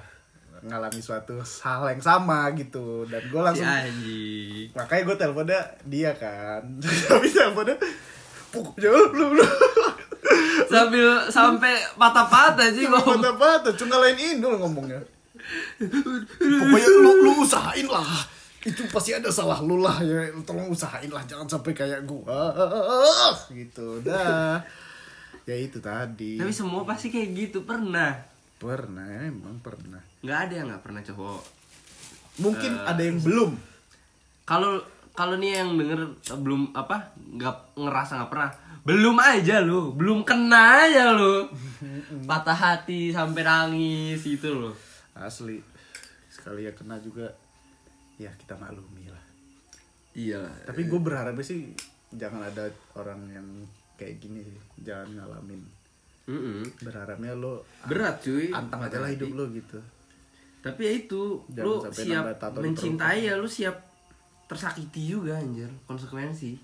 ngalami suatu hal yang sama gitu dan gue Si langsung anjing. makanya gue teleponnya dia kan *laughs* tapi teleponnya puk jauh lu lu Sambil sampai patah-patah sih ngomong. mata-mata, cuma lain Inul ngomongnya. Pokoknya lu, lu usahain lah. Itu pasti ada salah lu lah ya. Tolong usahain lah, jangan sampai kayak gua. Gitu dah. Ya itu tadi. Tapi semua pasti kayak gitu pernah. Pernah, emang pernah. Nggak ada yang nggak pernah cowok. Mungkin Eh, ada yang belum. Kalau kalau nih yang denger eh, belum apa nggak ngerasa nggak pernah belum aja lu belum kena aja lu patah hati sampai nangis gitu loh Asli. Sekali ya kena juga. Ya kita maklumi lah. iya Tapi gue berharapnya sih jangan ada orang yang kayak gini sih. Jangan ngalamin. Mm-mm. Berharapnya lo berat cuy antang aja lah hidup lo gitu. Tapi ya itu Jangan lu siap mencintai ya lu siap tersakiti juga anjir konsekuensi.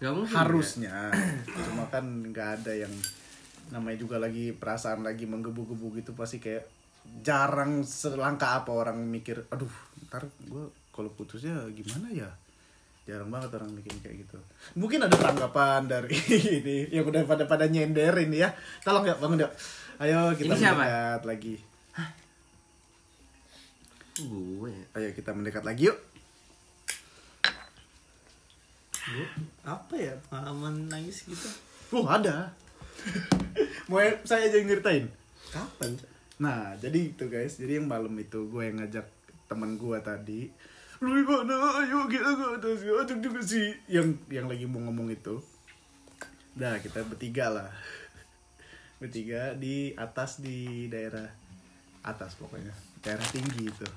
Gak mungkin harusnya. *clears throat* cuma kan nggak ada yang namanya juga lagi perasaan lagi menggebu-gebu gitu pasti kayak jarang selangkah apa orang mikir aduh ntar gue kalau putusnya gimana ya? Jarang banget orang mikir kayak gitu. Mungkin ada tanggapan dari *laughs* ini yang udah pada pada nyender ini ya. Tolong ya bangun ya ayo kita Ini siapa? mendekat lagi gue ayo kita mendekat lagi yuk Gua, apa ya pengalaman nangis gitu oh ada *laughs* mau saya aja yang nyeritain kapan Nah, jadi itu guys, jadi yang malam itu gue yang ngajak teman gue tadi. Lu di mana? Ayo kita ke atas. Ajak juga sih yang yang lagi mau ngomong itu. Nah, kita bertiga lah. *laughs* Bertiga di atas di daerah atas pokoknya. Daerah tinggi itu.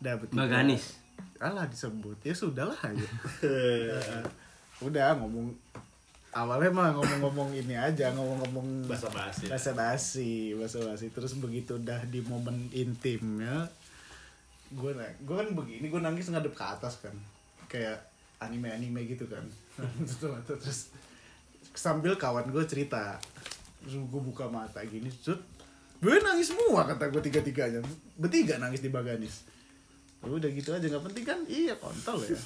Udah bertiga. Baganis. Alah disebut. Ya sudahlah aja. *laughs* Udah ngomong awalnya mah ngomong-ngomong ini aja, ngomong-ngomong Basa-basi. basa basi basa basi terus begitu udah di momen intimnya gue gue kan begini gue nangis ngadep ke atas kan kayak anime anime gitu kan *laughs* terus, terus sambil kawan gue cerita terus gue buka mata gini terus gue nangis semua kata gue tiga tiganya bertiga nangis di baganis udah gitu aja nggak penting kan? Iya kontol ya.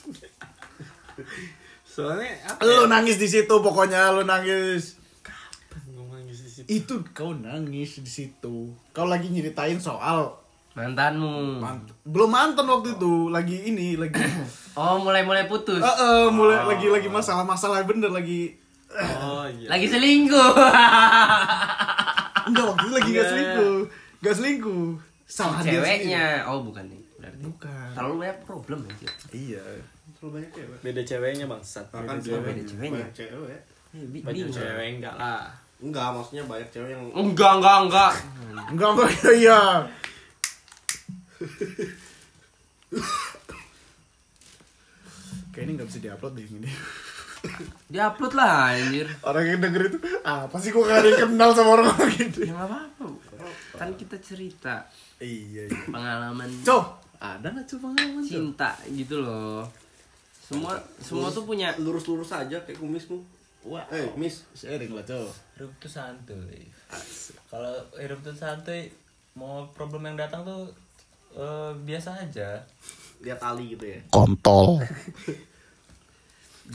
Soalnya apa lu nangis di situ pokoknya lu nangis. Gue nangis di situ? Itu kau nangis di situ. Kau lagi nyeritain soal mantanmu. Mant- belum mantan waktu itu lagi ini lagi *coughs* oh mulai mulai putus? Eh, eh, mulai lagi lagi masalah-masalah bener lagi oh iya. Lagi selingkuh. Enggak waktu itu lagi gak selingkuh. Gak selingkuh. Dia ceweknya. oh bukan nih. Bukan terlalu banyak problem anjir iya Terlalu banyak cewek. beda ceweknya bangsat beda cewek. beda ceweknya. Banyak cewek. Eh, bi- banyak cewek enggak lah Enggak, maksudnya banyak cewek yang enggak enggak enggak enggak enggak iya Kayaknya nggak bisa diupload deh ini. diupload lah anjir Orang yang denger itu, ah pasti gue gak ada yang kenal sama orang orang gitu. ya nggak apa-apa kan kita cerita Iya, iya. pengalaman Cow, ada nggak coba pengalaman cinta gitu loh semua semua tuh punya lurus-lurus aja kayak kumismu. Wah, Eh, Miss. sharing lah cow. hidup tuh santuy kalau hidup tuh santuy mau problem yang datang tuh eh, biasa aja Lihat Ali gitu ya. Kontol.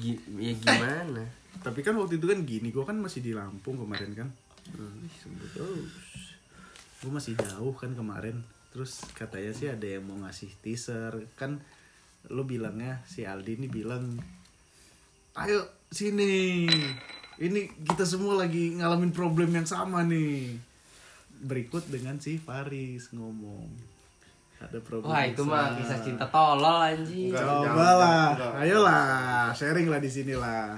ya gimana Tapi kan waktu itu kan gini, gue kan masih di Lampung kemarin kan. Gue masih jauh kan kemarin. Terus katanya sih ada yang mau ngasih teaser kan lu bilangnya si Aldi ini bilang ayo sini ini kita semua lagi ngalamin problem yang sama nih berikut dengan si Faris ngomong ada problem Wah itu mah kisah cinta tolol anjing. Coba lah, ayolah, sharing lah di sini lah.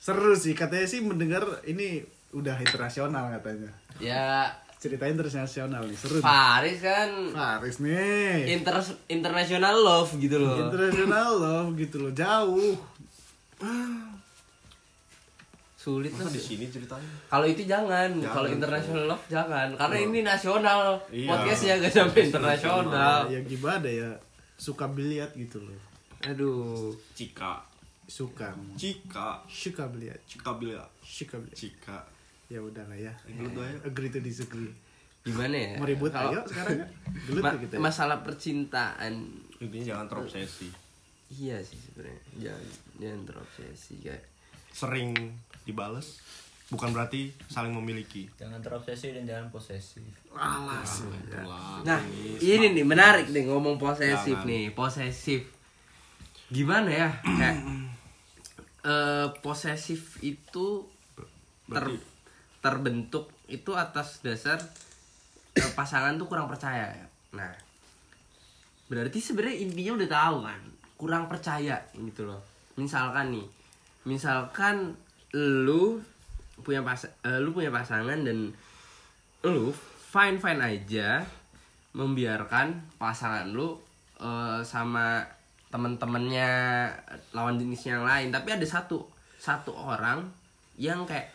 Seru sih, katanya sih mendengar ini udah internasional katanya. Ya Cerita internasional nih, seru. nih. Faris kan Faris nih. inter international love gitu loh. Internasional loh, gitu loh, jauh. Sulit Masa lah. di sini ceritanya? Kalau itu jangan, Jangan. kalau international love jangan, karena ini nasional. Iya. Podcastnya gak sampai internasional. Ya gimana ya, suka biliat gitu loh. Aduh. Cika, Suka, Cika, suka biliat, Cika bila, suka biliat. Cika. Ya udah lah ya. Gelut aja. Agree to disagree. Gimana ya? Mau ribut Kalau ayo sekarang ya. Gelut ma- ya kita. ya. masalah percintaan Intinya jangan terobsesi. iya sih sebenarnya. Jangan jangan terobsesi kayak Sering dibales, bukan berarti saling memiliki. Jangan terobsesi dan jangan posesif. Alas. ya. Itulah. Nah, ini nih menarik nih ngomong posesif Jangan. nih, posesif. Gimana ya? Kayak *clears throat* eh posesif itu ter Berarti- terbentuk itu atas dasar eh, pasangan tuh kurang percaya. ya. Nah, berarti sebenarnya intinya udah tahu kan, kurang percaya gitu loh. Misalkan nih, misalkan lu punya pas eh, lu punya pasangan dan lu fine fine aja membiarkan pasangan lu eh, sama temen-temennya lawan jenis yang lain tapi ada satu satu orang yang kayak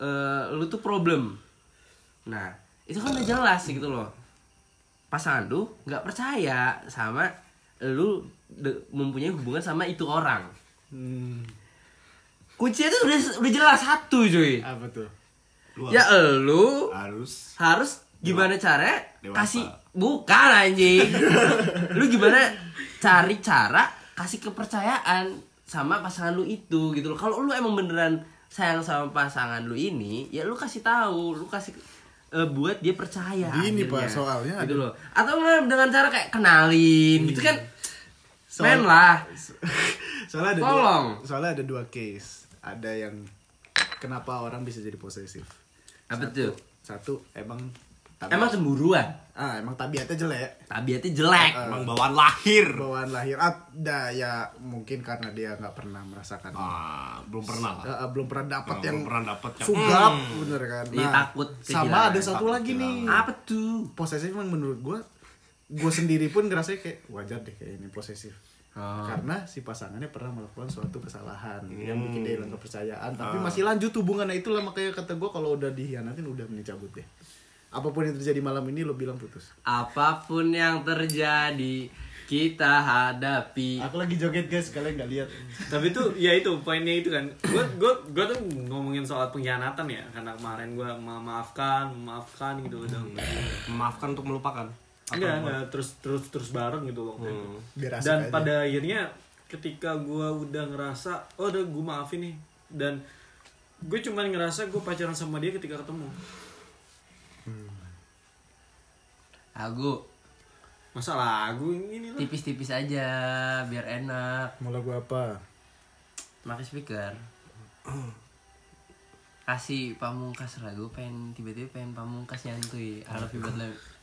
eh, lu tuh problem. Nah itu kan udah jelas gitu loh. Pasangan lu nggak percaya sama lu de- mempunyai hubungan sama itu orang. Hmm, kuncinya tuh udah udah jelas satu cuy. Apa tuh? Lu ya lu harus. harus gimana cara Dewasa. kasih bukan anjing. *laughs* Lu gimana cari cara kasih kepercayaan sama pasangan lu itu gitu loh. Kalau lu emang beneran sayang sama pasangan lu ini ya lu kasih tahu lu kasih eh, buat dia percaya akhirnya. Pak, soalnya gitu loh. Atau dengan cara kayak kenalin gitu kan? Soal- men lah. *laughs* Soalnya ada Tolong. dua, soalnya ada dua case. Ada yang kenapa orang bisa jadi posesif? Apa satu, tuh satu emang tabi- emang cemburuan? Ah emang tabiatnya jelek. Tabiatnya jelek. Emang bawaan lahir. bawaan lahir. Ada ya mungkin karena dia nggak pernah merasakan. Ah, belum pernah lah. Eh, belum pernah dapat Oh, yang belum pernah dapat yang- sugap Hmm. bener kan? Iya, takut sama ada satu takut lagi nih. apa tuh? Posesif emang menurut gue gue sendiri pun ngerasa kayak wajar deh kayak ini posesif. Oh. karena si pasangannya pernah melakukan suatu kesalahan yang Hmm. bikin dia hilang kepercayaan. Tapi Ah. masih lanjut hubungannya itulah makanya kata gue kalau udah dihianatin udah mending cabut deh apa pun yang terjadi malam ini lo bilang putus. Apa pun yang terjadi kita hadapi. aku lagi joget guys kalian nggak lihat. Tapi tuh ya itu poinnya itu kan. Gue gue gue tuh ngomongin soal pengkhianatan ya. Karena kemarin gue memaafkan memaafkan gitu udah. Memaafkan untuk melupakan. Enggak enggak terus terus terus bareng gitu loh. Biar asik dan aja. pada akhirnya ketika gue udah ngerasa oh udah gue maafin nih. Dan gue cuman ngerasa gue pacaran sama dia ketika ketemu Aku masa lagu ini lah tipis-tipis aja biar enak. mau lagu apa Pakai speaker. Kasih pamungkas lagu pengen tiba-tiba pengen pamungkas nyantuy. I love you but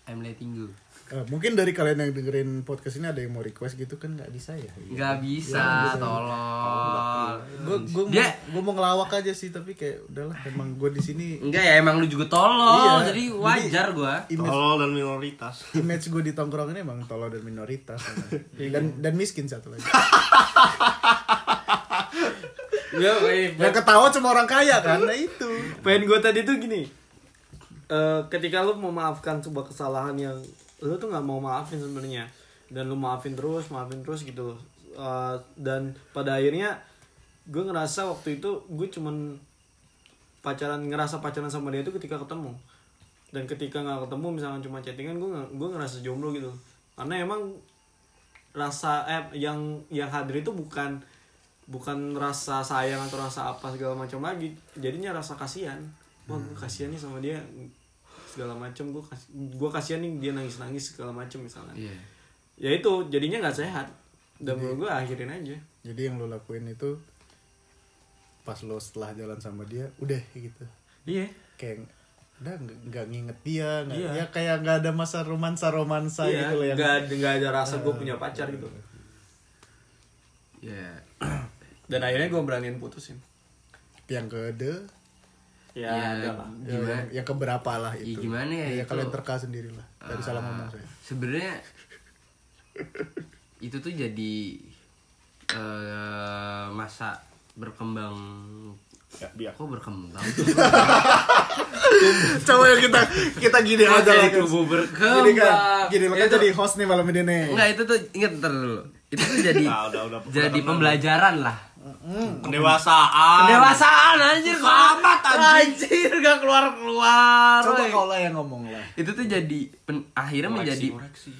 I'm letting go. Eh, mungkin dari kalian yang dengerin podcast ini ada yang mau request gitu kan? Nggak bisa ya? Nggak bisa, tolong. gue gue Dia- gue mau ngelawak aja sih tapi kayak udahlah emang gue di sini Enggak ya emang lu juga tolol, Iya, jadi wajar gua. image Tolol dan minoritas. image gue di tongkrongan ini emang tolol dan minoritas. Dan dan miskin satu lagi. Eh, yang ketawa cuma orang kaya kan? Nah itu. Poin gue tadi tuh gini. Eh, Ketika lu memaafkan sebuah kesalahan yang Lu tuh gak mau maafin sebenarnya. Dan lu maafin terus, maafin terus gitu Eh, Dan pada akhirnya Gue ngerasa waktu itu Gue cuman pacaran ngerasa pacaran sama dia itu ketika ketemu. Dan ketika nggak ketemu misalkan cuma chattingan gue gue ngerasa jomblo gitu. Karena emang rasa eh yang yang hadir itu bukan bukan rasa sayang atau rasa apa segala macam lagi. Jadinya rasa kasihan. Wah gue kasihan nih sama dia segala macem gue kasih gue kasihan nih dia nangis nangis segala macem misalnya. Iya. ya itu jadinya nggak sehat. Dan menurut gue akhirin aja. Jadi yang lo lakuin itu pas lo setelah jalan sama dia udah gitu. Iya. Kayak udah nggak- nginget dia Iya. ya kayak nggak ada masa romansa romansa iya gitu loh yang nggak ada nggak ada rasa gue punya pacar gitu. Iya. dan akhirnya gue beraniin putusin. Yang kede ya, Ya, ya, Gimana? yang, yang keberapa lah Ya, itu. gimana ya, ya itu- kalian terka sendiri lah dari salah Ah, ngomong saya. Sebenarnya *laughs* itu tuh jadi eh masa berkembang. Ya biar. Kok berkembang? *laughs* Coba ya kita kita gini aja lah. jadi kubu berkembang. Gini kan gini lo kan Itu- jadi host nih malam ini nih. Enggak itu tuh inget ntar dulu. Itu tuh jadi Nah, udah, udah, jadi pembelajaran lah Pendewasaan. pendewasaan anjir kok Amat, anjing. anjir gak keluar keluar coba kau lah yang ngomong lah itu tuh jadi pen- akhirnya Koreksi, menjadi koreksi.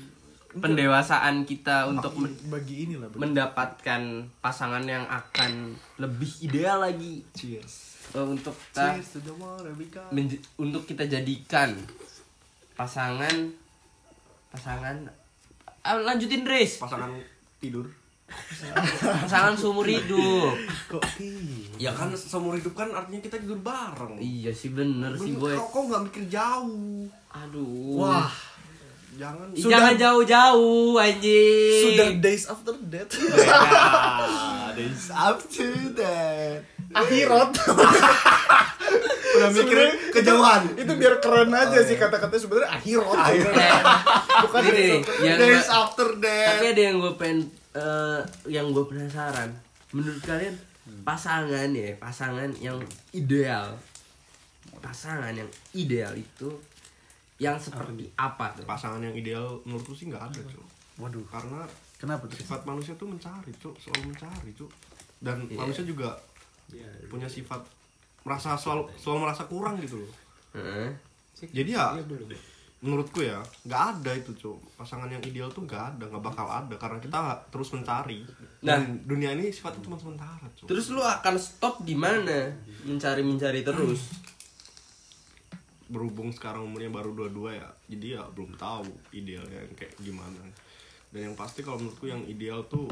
pendewasaan kita untuk men- bagi inilah bagi. mendapatkan pasangan yang akan lebih ideal lagi cheers Eh, untuk kita Cheers untuk kita jadikan pasangan pasangan ah, lanjutin race Pasangan tidur. Pasangan seumur hidup kok iya Ya kan seumur hidup kan artinya kita tidur bareng. iya sih bener sih boy Kau, kau nggak mikir jauh. aduh wah Jangan. Ih, jangan jauh-jauh anjing sudah days after that *laughs* Ah, days *laughs* after that. akhirat *laughs* Udah mikir kejauhan. itu biar keren aja sih kata-katanya sebenarnya akhirat bukan Ini nih, days after that. tapi ada yang gue pengen eh, yang gue penasaran menurut kalian pasangan ya pasangan yang ideal pasangan yang ideal itu yang seperti apa tuh Pasangan yang ideal menurutku sih nggak ada, Cuk. waduh Karena kenapa tuh sifat manusia tuh mencari, Cuk. Selalu mencari, Cuk. Dan Iya. manusia juga punya sifat merasa selalu selalu merasa kurang gitu loh. Heeh. Jadi ya menurutku ya nggak ada itu cuy pasangan yang ideal tuh nggak ada nggak bakal ada karena kita terus mencari Nah. dan dunia ini sifatnya cuma sementara cuy Terus lu akan stop di mana? Mencari-mencari terus. berhubung sekarang umurnya baru dua-dua ya jadi ya belum tahu idealnya yang kayak gimana dan yang pasti kalau menurutku yang ideal tuh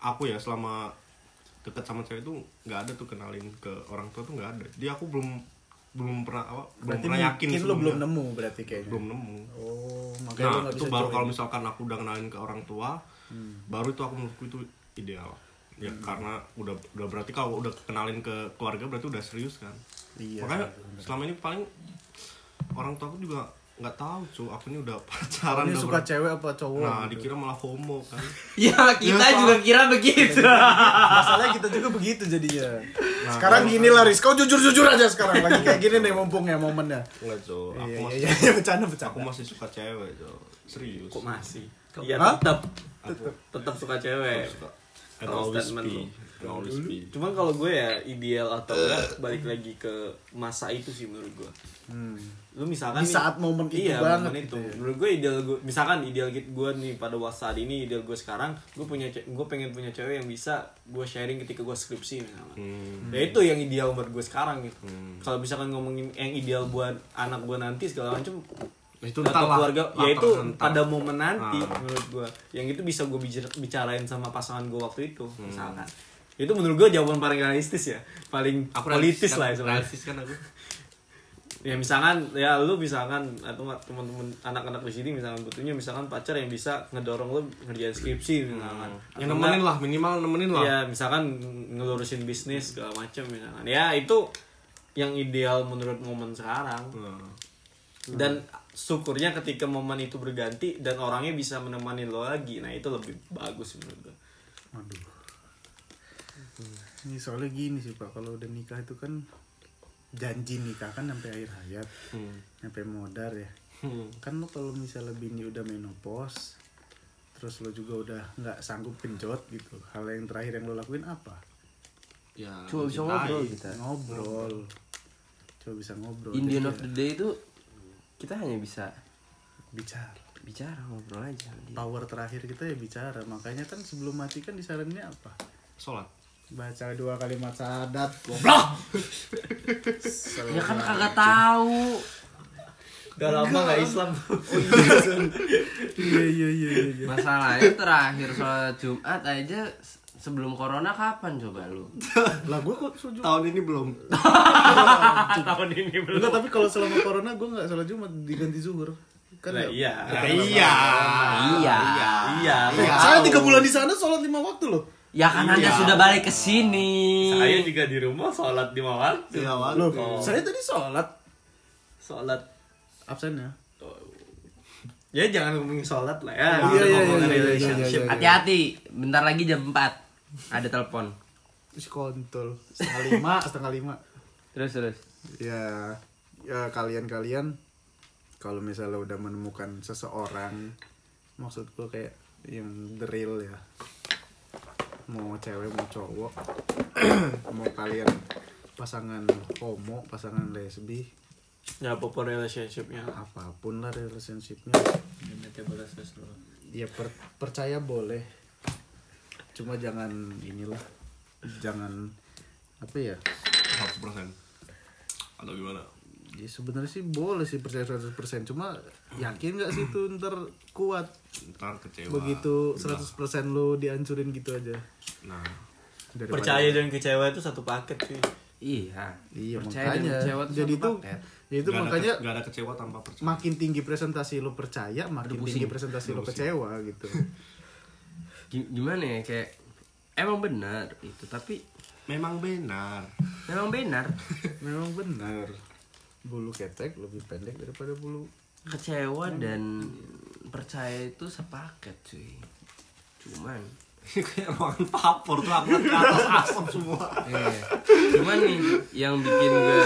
aku ya selama deket sama cewek tuh nggak ada tuh kenalin ke orang tua tuh nggak ada jadi aku belum belum pernah apa belum pernah yakin mungkin lo belum nemu berarti kayaknya. Belum nemu. Oh makanya nah itu baru kalau misalkan aku udah kenalin ke orang tua baru itu aku menurutku itu ideal. Ya karena udah udah berarti kalau udah kenalin ke keluarga berarti udah serius kan? Iya makanya selama ini paling orang tua aku juga nggak tahu cu aku ini udah *laughs* pacaran ini udah suka ber- cewek apa cowok? Nah gitu. dikira malah homo kan. *laughs* Ya, kita Ya, juga kira begitu. masalahnya kita juga begitu jadinya. Nah, sekarang gini lah Riz. Kau jujur jujur aja sekarang. Lagi kayak gini nih mumpung ya momennya. Enggak cu aku iya masih iya iya bercanda aku bercanda masih suka cewek cu serius. Kok masih? Ya Hah? tetap aku tetap suka cewek. Suka. And Kalau always statement be be cuman kalau gue ya ideal atau enggak balik lagi ke masa itu sih menurut gue Hmm. lu misalkan Di nih- saat momen itu iya, banget momen gitu itu ya. menurut gue ideal gue misalkan ideal gitu gue nih pada waktu saat ini ideal gue sekarang gue punya gue pengen punya cewek yang bisa gue sharing ketika gue skripsi misalnya Hmm. ya itu yang ideal buat gue sekarang gitu Hmm. kalau misalkan ngomongin yang ideal buat anak gue nanti segala macam itu atau lah keluarga ya itu pada momen nanti Ah. menurut gue yang itu bisa gue bicara- bicarain sama pasangan gue waktu itu Hmm. misalkan itu menurut gue jawaban paling realistis ya. Paling aku politis realistis lah ya kan, sebenarnya. realistis kan aku. Ya misalkan ya lu misalkan atau teman-teman anak-anak di sini misalkan butuhnya misalkan pacar yang bisa ngedorong lu ngerjain skripsi misalkan. Yang nemenin lah minimal nemenin lah. ya misalkan ngelurusin bisnis segala macam misalkan. Ya itu yang ideal menurut momen sekarang. Nah. dan syukurnya ketika momen itu berganti dan orangnya bisa menemani lo lagi. Nah itu lebih bagus menurut gue Waduh. Ini soalnya gini sih pak, kalau udah nikah itu kan janji nikah kan sampai akhir hayat, Hmm. sampai modar ya. Hmm. Kan lo kalau misalnya bini udah menopause, terus lo juga udah nggak sanggup genjot gitu, hal yang terakhir yang lo lakuin apa? ya Cuma bisa ngobrol kita. Ngobrol. Coba bisa ngobrol. In the end of the day itu kita hanya bisa bicara. bicara ngobrol aja. Power terakhir kita ya bicara. Makanya kan sebelum mati kan disaraninnya apa? sholat Baca dua kalimat syahadat. Goblok. Ya kan kagak tahu. Udah lama gak Islam. iya iya iya iya Masalahnya terakhir sholat Jumat aja se- sebelum corona kapan coba lu? lah gue kok sholat Jumat Tahun ini belum. *laughs* Tahun ini belum. enggak tapi kalau selama corona gue nggak sholat Jumat diganti zuhur kan ya- iya. iya. Iya. Iya. Iya. saya tiga bulan di sana sholat lima waktu loh Ya kan anda sudah balik ke sini. Saya juga di rumah sholat lima waktu. Iya, Wan. loh Oh. saya tadi sholat Sholat. absen ya Ya jangan ngomongin sholat lah ya. Iya, Kita iya, ngomongin iya, iya, relationship. iya, iya. Hati-hati, bentar lagi jam 4 Ada telepon. Terus kontol setengah lima *laughs* setengah lima Terus terus. ya ya kalian-kalian kalau misalnya udah menemukan seseorang maksud gue kayak yang the real ya mau cewek mau cowok. *clears throat* Mau kalian pasangan homo pasangan lesbi. Ya apa pun relationshipnya. apa pun lah relationshipnya. Ya per- percaya boleh. Cuma jangan inilah. Jangan apa ya? 100%. Atau gimana? Ya sebenarnya sih boleh sih percaya 100% cuma yakin nggak sih itu ntar kuat Ntar kecewa. begitu 100% lu dihancurin gitu aja Nah, Daripada- Percaya dan kecewa itu satu paket sih. Iya. iya Percaya dan makanya kecewa tuh jadi satu tuh paket. ya itu ada makanya ke- nggak ada kecewa tanpa percaya. makin tinggi presentasi lu percaya makin pusing. tinggi presentasi lu kecewa gitu *laughs* Gi- Gimana ya kayak emang benar itu tapi Memang benar. memang benar *laughs* memang benar bulu ketek lebih pendek daripada bulu. Kecewa dan percaya itu sepaket cuy. Cuman. *laughs* Kayak ruangan papor tuh aku ke atas asap semua. eh, cuman nih yang bikin gue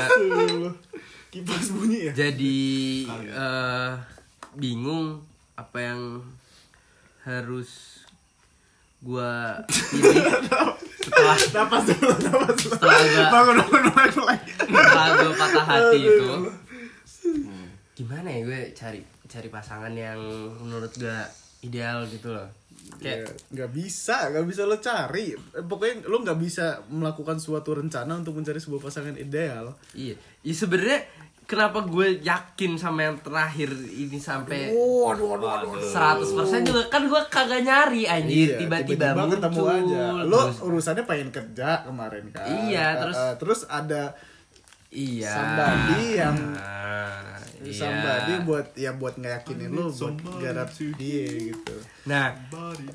kipas bunyi ya? jadi eh, bingung apa yang harus gua *laughs* pilih setelah napas dulu napas dulu. setelah gua bangun bangun lagi setelah gua patah hati itu gimana ya gue cari cari pasangan yang menurut gue ideal gitu loh. Ya, kayak nggak bisa nggak bisa lo cari. Eh, pokoknya lo nggak bisa melakukan suatu rencana untuk mencari sebuah pasangan ideal. Iya ya sebenarnya kenapa gue yakin sama yang terakhir ini sampai waduh waduh waduh 100% juga? Kan gue kagak nyari anjir Iya, tiba-tiba ketemu muncul. Aja lo Terus- urusannya pengen kerja kemarin kan? Iya, Eh, terus- eh, terus ada iya. somebody yang Ah, iya. somebody buat ya buat ngeyakinin lo buat garap dia gitu. Nah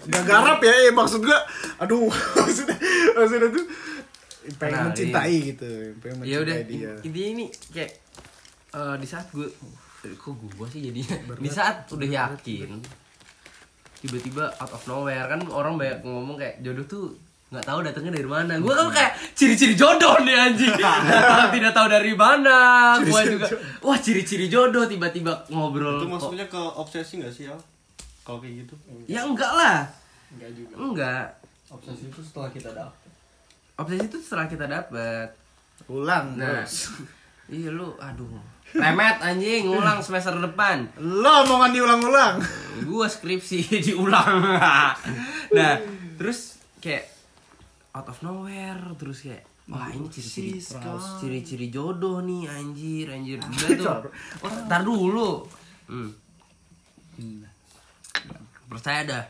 nggak garap ya eh, maksud gua aduh *laughs* maksudnya maksudnya tuh pengen Kenalin. mencintai gitu pengen ya udah mencintai dia. intinya ini kayak eh, di saat gue kok gue sih jadinya di saat udah yakin tiba-tiba out of nowhere kan orang banyak ngomong kayak jodoh tuh nggak tahu datangnya dari mana. Gue kan kayak ciri-ciri jodoh nih anjing. *laughs* Tidak tahu dari mana. Gue juga wah ciri-ciri jodoh tiba-tiba ngobrol. Itu maksudnya ke obsesi gak sih, Al? Kalau kayak gitu? ya enggak lah. Enggak juga. enggak. Obsesi itu setelah kita dapet. obsesi itu setelah kita dapat ulang nah *laughs* iya lu aduh. Remet anjing ngulang semester depan. Lo omongan diulang-ulang. Gua skripsi *laughs* diulang. Nah terus kayak out of nowhere terus kayak wah ini ciri-ciri ciri-ciri jodoh nih anjir anjir. *laughs* Udah tuh. Oh ntar dulu. Hmm. percaya dah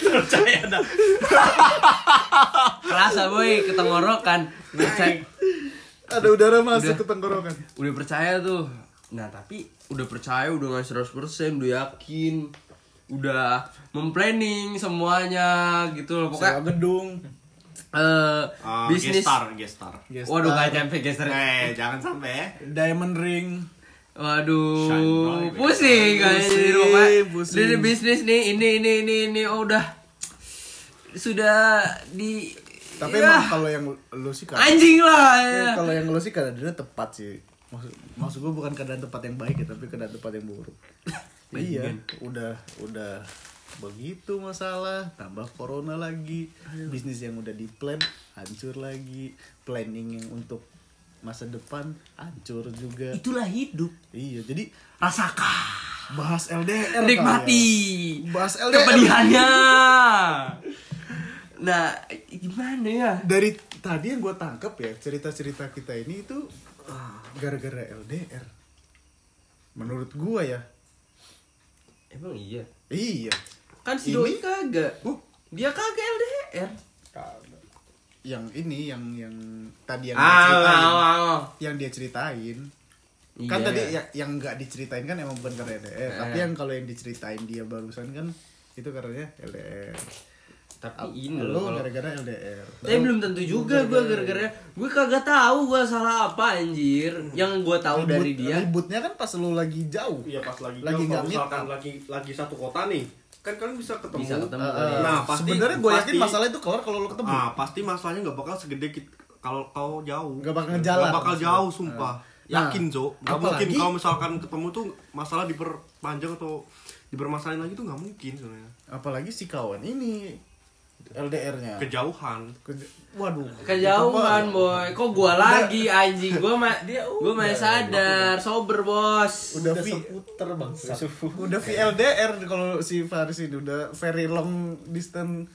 Percaya dah. kerasa boy. Ketengorokan percaya. Ada udara masuk Udah. ke tenggorokan udah percaya tuh. Nah tapi udah percaya udah nggak 100% udah yakin. Udah memplanning semuanya gitu loh. Sewa pokoknya gedung. Eh Ah, bisnis. gestar, gestar. gestar, waduh gak nyampe geser Eh, jangan sampai ya. diamond ring waduh pusing kayaknya di rumah. Ini bisnis nih ini ini ini ini. Oh, udah. Sudah di tapi ya, emang kalau yang lu sih kan anjing lah ya. Ya, kalau yang lu sih keadaannya tepat sih. Maksud maksud gue bukan keadaan tepat yang baik ya tapi keadaan tepat yang buruk. *laughs* Iya. Udah udah begitu masalah. Tambah corona lagi. Bisnis yang udah di plan hancur lagi. Planning yang untuk masa depan hancur juga itulah hidup iya jadi rasakan bahas LDR nikmati ya. bahas LDR kepedihannya *laughs* nah gimana ya dari tadi yang gue tangkap ya cerita-cerita kita ini itu gara-gara LDR menurut gua ya Emang iya. iya Kan si Ini? doi kagak. Uh. Dia kagak LDR. Yang ini yang yang tadi yang dia Ah, ceritain ah, ah. yang dia ceritain Iya. kan tadi ya, yang nggak diceritain kan emang bukan karena LDR tapi Eh. yang kalau yang diceritain dia barusan kan itu karena LDR Tapi ini lo loh gara-gara LDR Tapi belum tentu juga gue gara-gara gue kagak tahu gue salah apa anjir. Yang gue tahu Ribut- dari dia ributnya kan pas lu lagi jauh Iya pas lagi Lagi jauh, misalkan lagi lagi satu kota nih kan kalian bisa ketemu. Bisa ketemu. Eh, Nah, pasti- sebenarnya gue yakin pasti- masalah itu kelar kalau lu ketemu Ah, pasti masalahnya nggak bakal segede kit- kalau kau jauh. Nggak bakal ngejalan Nggak bakal jauh, sumpah. Nah, Yakin, Jo. Nggak apalagi- mungkin kalau misalkan ketemu tuh masalah diperpanjang atau dipermasalahin lagi tuh nggak mungkin sebenarnya. apalagi si kawan ini LDR-nya Kejauhan. Ke- waduh. Kejauhan boy, kok gua lagi anjing? Gua ma *laughs* Dia gua masih sadar, sober bos. udah Udah vi seputar bang. udah VLDR kalau si Faris ini. Udah very long distance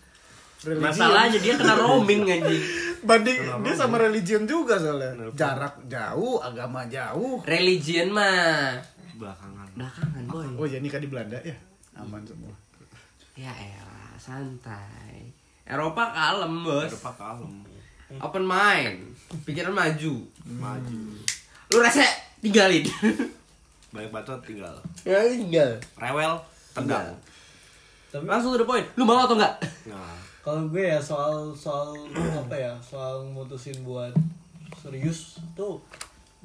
religion. Masalahnya dia kena *laughs* roaming anjing. banding dia sama religion juga soalnya. Jarak jauh agama jauh. Religion mah. Belakangan. belakangan boy. oh ya nikah di Belanda ya? Aman semua. Ya elah, santai. Eropa kalem bos. Eropa kalem. Open mind, pikiran maju. Maju. Lu rese tinggalin. Banyak bacot tinggal. ya tinggal. Rewel, tendang. Tapi Langsung to the point. Lu mau atau enggak? Nah, kalau gue ya soal soal *clears throat* apa ya soal mutusin buat serius tuh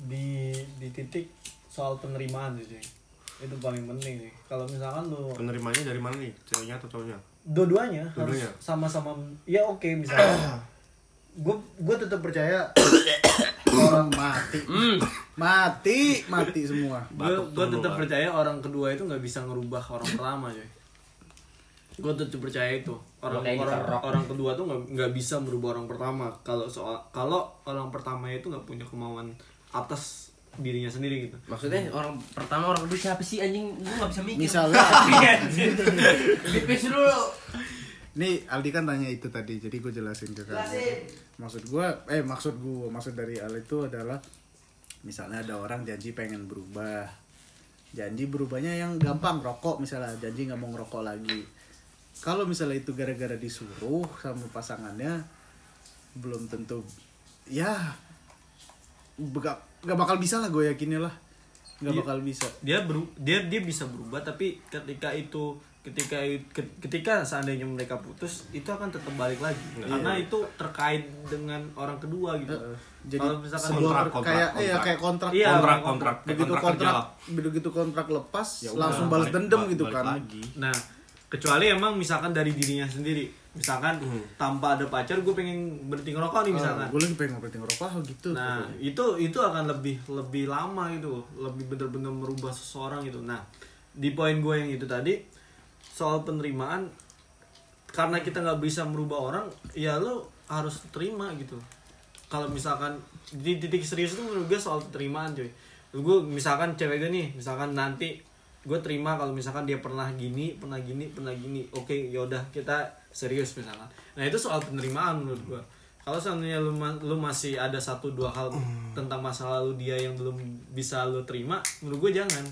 di di titik soal penerimaan sih itu paling penting sih kalau misalkan lu penerimanya dari mana nih? Ceweknya atau cowoknya? Dua-duanya harus sama-sama ya oke misalnya. *coughs* Gue gue tetap percaya *coughs* orang mati. Hmm. mati mati semua. Gue tetap kan. percaya orang kedua itu nggak bisa ngerubah orang pertama coy. Gue tetap percaya itu. Orang orang rock. orang kedua tuh nggak nggak bisa merubah orang pertama. Kalau soal kalau orang pertama itu nggak punya kemauan atas dirinya sendiri gitu Maksudnya orang pertama orang kedua siapa sih anjing? Gua enggak bisa mikir. misalnya *laughs* Pipis dulu. nih Aldi kan tanya itu tadi jadi gue jelasin ke kamu Jelasin. maksud gue eh maksud gue maksud dari Al itu adalah misalnya ada orang janji pengen berubah janji berubahnya yang gampang rokok misalnya janji nggak mau ngerokok lagi kalau misalnya itu gara-gara disuruh sama pasangannya belum tentu ya gak, gak bakal bisa lah gue yakinnya lah nggak Iya. bakal bisa dia beru dia dia bisa berubah tapi ketika itu ketika ke- ketika seandainya mereka putus itu akan tetap balik lagi karena itu terkait dengan orang kedua gitu Heeh. jadi kalau misalkan Kontrak, kontrak, kayak iya kontrak. kayak kontrak Iya, kontrak, orang kontrak, begitu kontrak kontrak begitu kontrak lepas Ya udah, langsung balas dendam balik- gitu balik kan Lagi. Nah, kecuali emang misalkan dari dirinya sendiri. Misalkan tanpa ada pacar gue pengen berhenti ngerokok nih misalkan. gue lagi pengen berhenti ngerokok oh gitu Nah, itu itu akan lebih lebih lama gitu, lebih bener-bener merubah seseorang gitu. Nah, di poin gue yang itu tadi soal penerimaan karena kita nggak bisa merubah orang, ya lo harus terima gitu. Kalau misalkan di titik serius itu menurut gue soal penerimaan cuy. Gue misalkan cewek gue nih, misalkan nanti gue terima kalau misalkan dia pernah gini, pernah gini, pernah gini. Oke, yaudah kita serius misalkan. Nah itu soal penerimaan menurut gue. Kalau seandainya lu, ma- lu masih ada satu dua hal tentang masa lalu dia yang belum bisa lu terima, menurut gue jangan.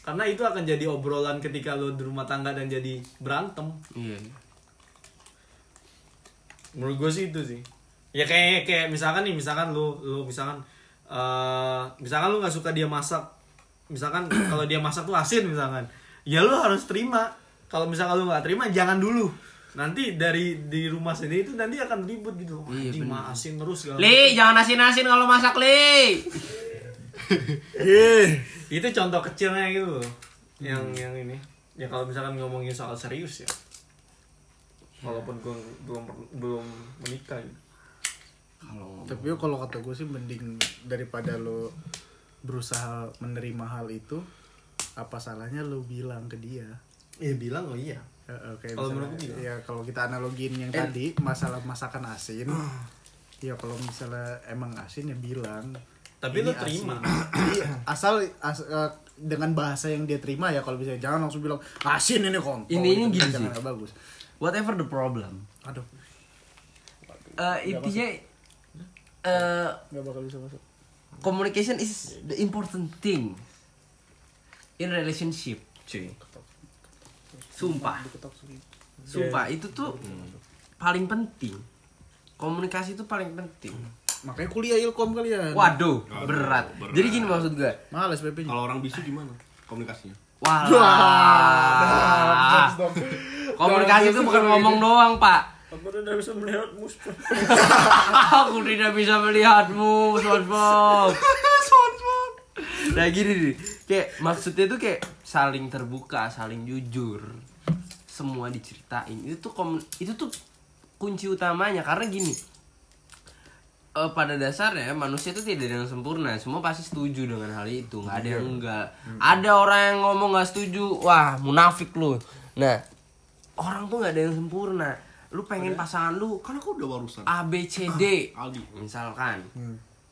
Karena itu akan jadi obrolan ketika lu di rumah tangga dan jadi berantem. Iya. Menurut gue sih itu sih. Ya kayak kayak misalkan nih, misalkan lu lu misalkan eh misalkan lu nggak suka dia masak. Misalkan kalau dia masak tuh asin misalkan. Ya lu harus terima. Kalau misalkan lu nggak terima jangan dulu. Nanti dari di rumah sendiri itu nanti akan ribut gitu. Iya, Anjing bener. mah asin terus segala Li, jangan asin-asin kalau masak, Li. *laughs* itu contoh kecilnya gitu loh. yang yang ini ya kalau misalkan ngomongin soal serius ya walaupun gue belum belum menikah gitu. Kalau tapi ya kalau kata gue sih mending daripada lo berusaha menerima hal itu apa salahnya lo bilang ke dia ya bilang oh iya Eh, eh, kayak Kalau menurut gua ya kalau kita analogin yang tadi masalah masakan asin. Ya kalau misalnya emang asin ya bilang Tapi ini lo terima. *clears throat* Iya, asal as- eh, dengan bahasa yang dia terima ya kalau bisa jangan langsung bilang asin ini kontol Intinya gitu. gini jangan sih. bagus. Whatever the problem. aduh. Eh intinya eh nggak bakal bisa masuk. communication is the important thing in relationship cuy sumpah sumpah itu tuh paling penting komunikasi itu paling penting Makanya kuliah ilkom kalian. waduh Waduh, berat berat. jadi gini maksud gue Males PP. Kalau orang bisu gimana komunikasinya? wah komunikasi itu bukan ngomong doang pak Aku udah bisa melihat mus. *laughs* Aku tidak bisa melihatmu, SpongeBob. *laughs* Nah gini nih, kayak maksudnya tuh kayak saling terbuka, saling jujur, semua diceritain. Itu tuh kom- itu tuh kunci utamanya karena gini. eh, pada dasarnya manusia itu tidak ada yang sempurna, semua pasti setuju dengan hal itu, nggak ada yang enggak. Ada orang yang ngomong nggak setuju, wah munafik lu. Nah orang tuh nggak ada yang sempurna. Lu pengen pasangan lu Kan aku udah barusan. A B C D *clears throat* misalkan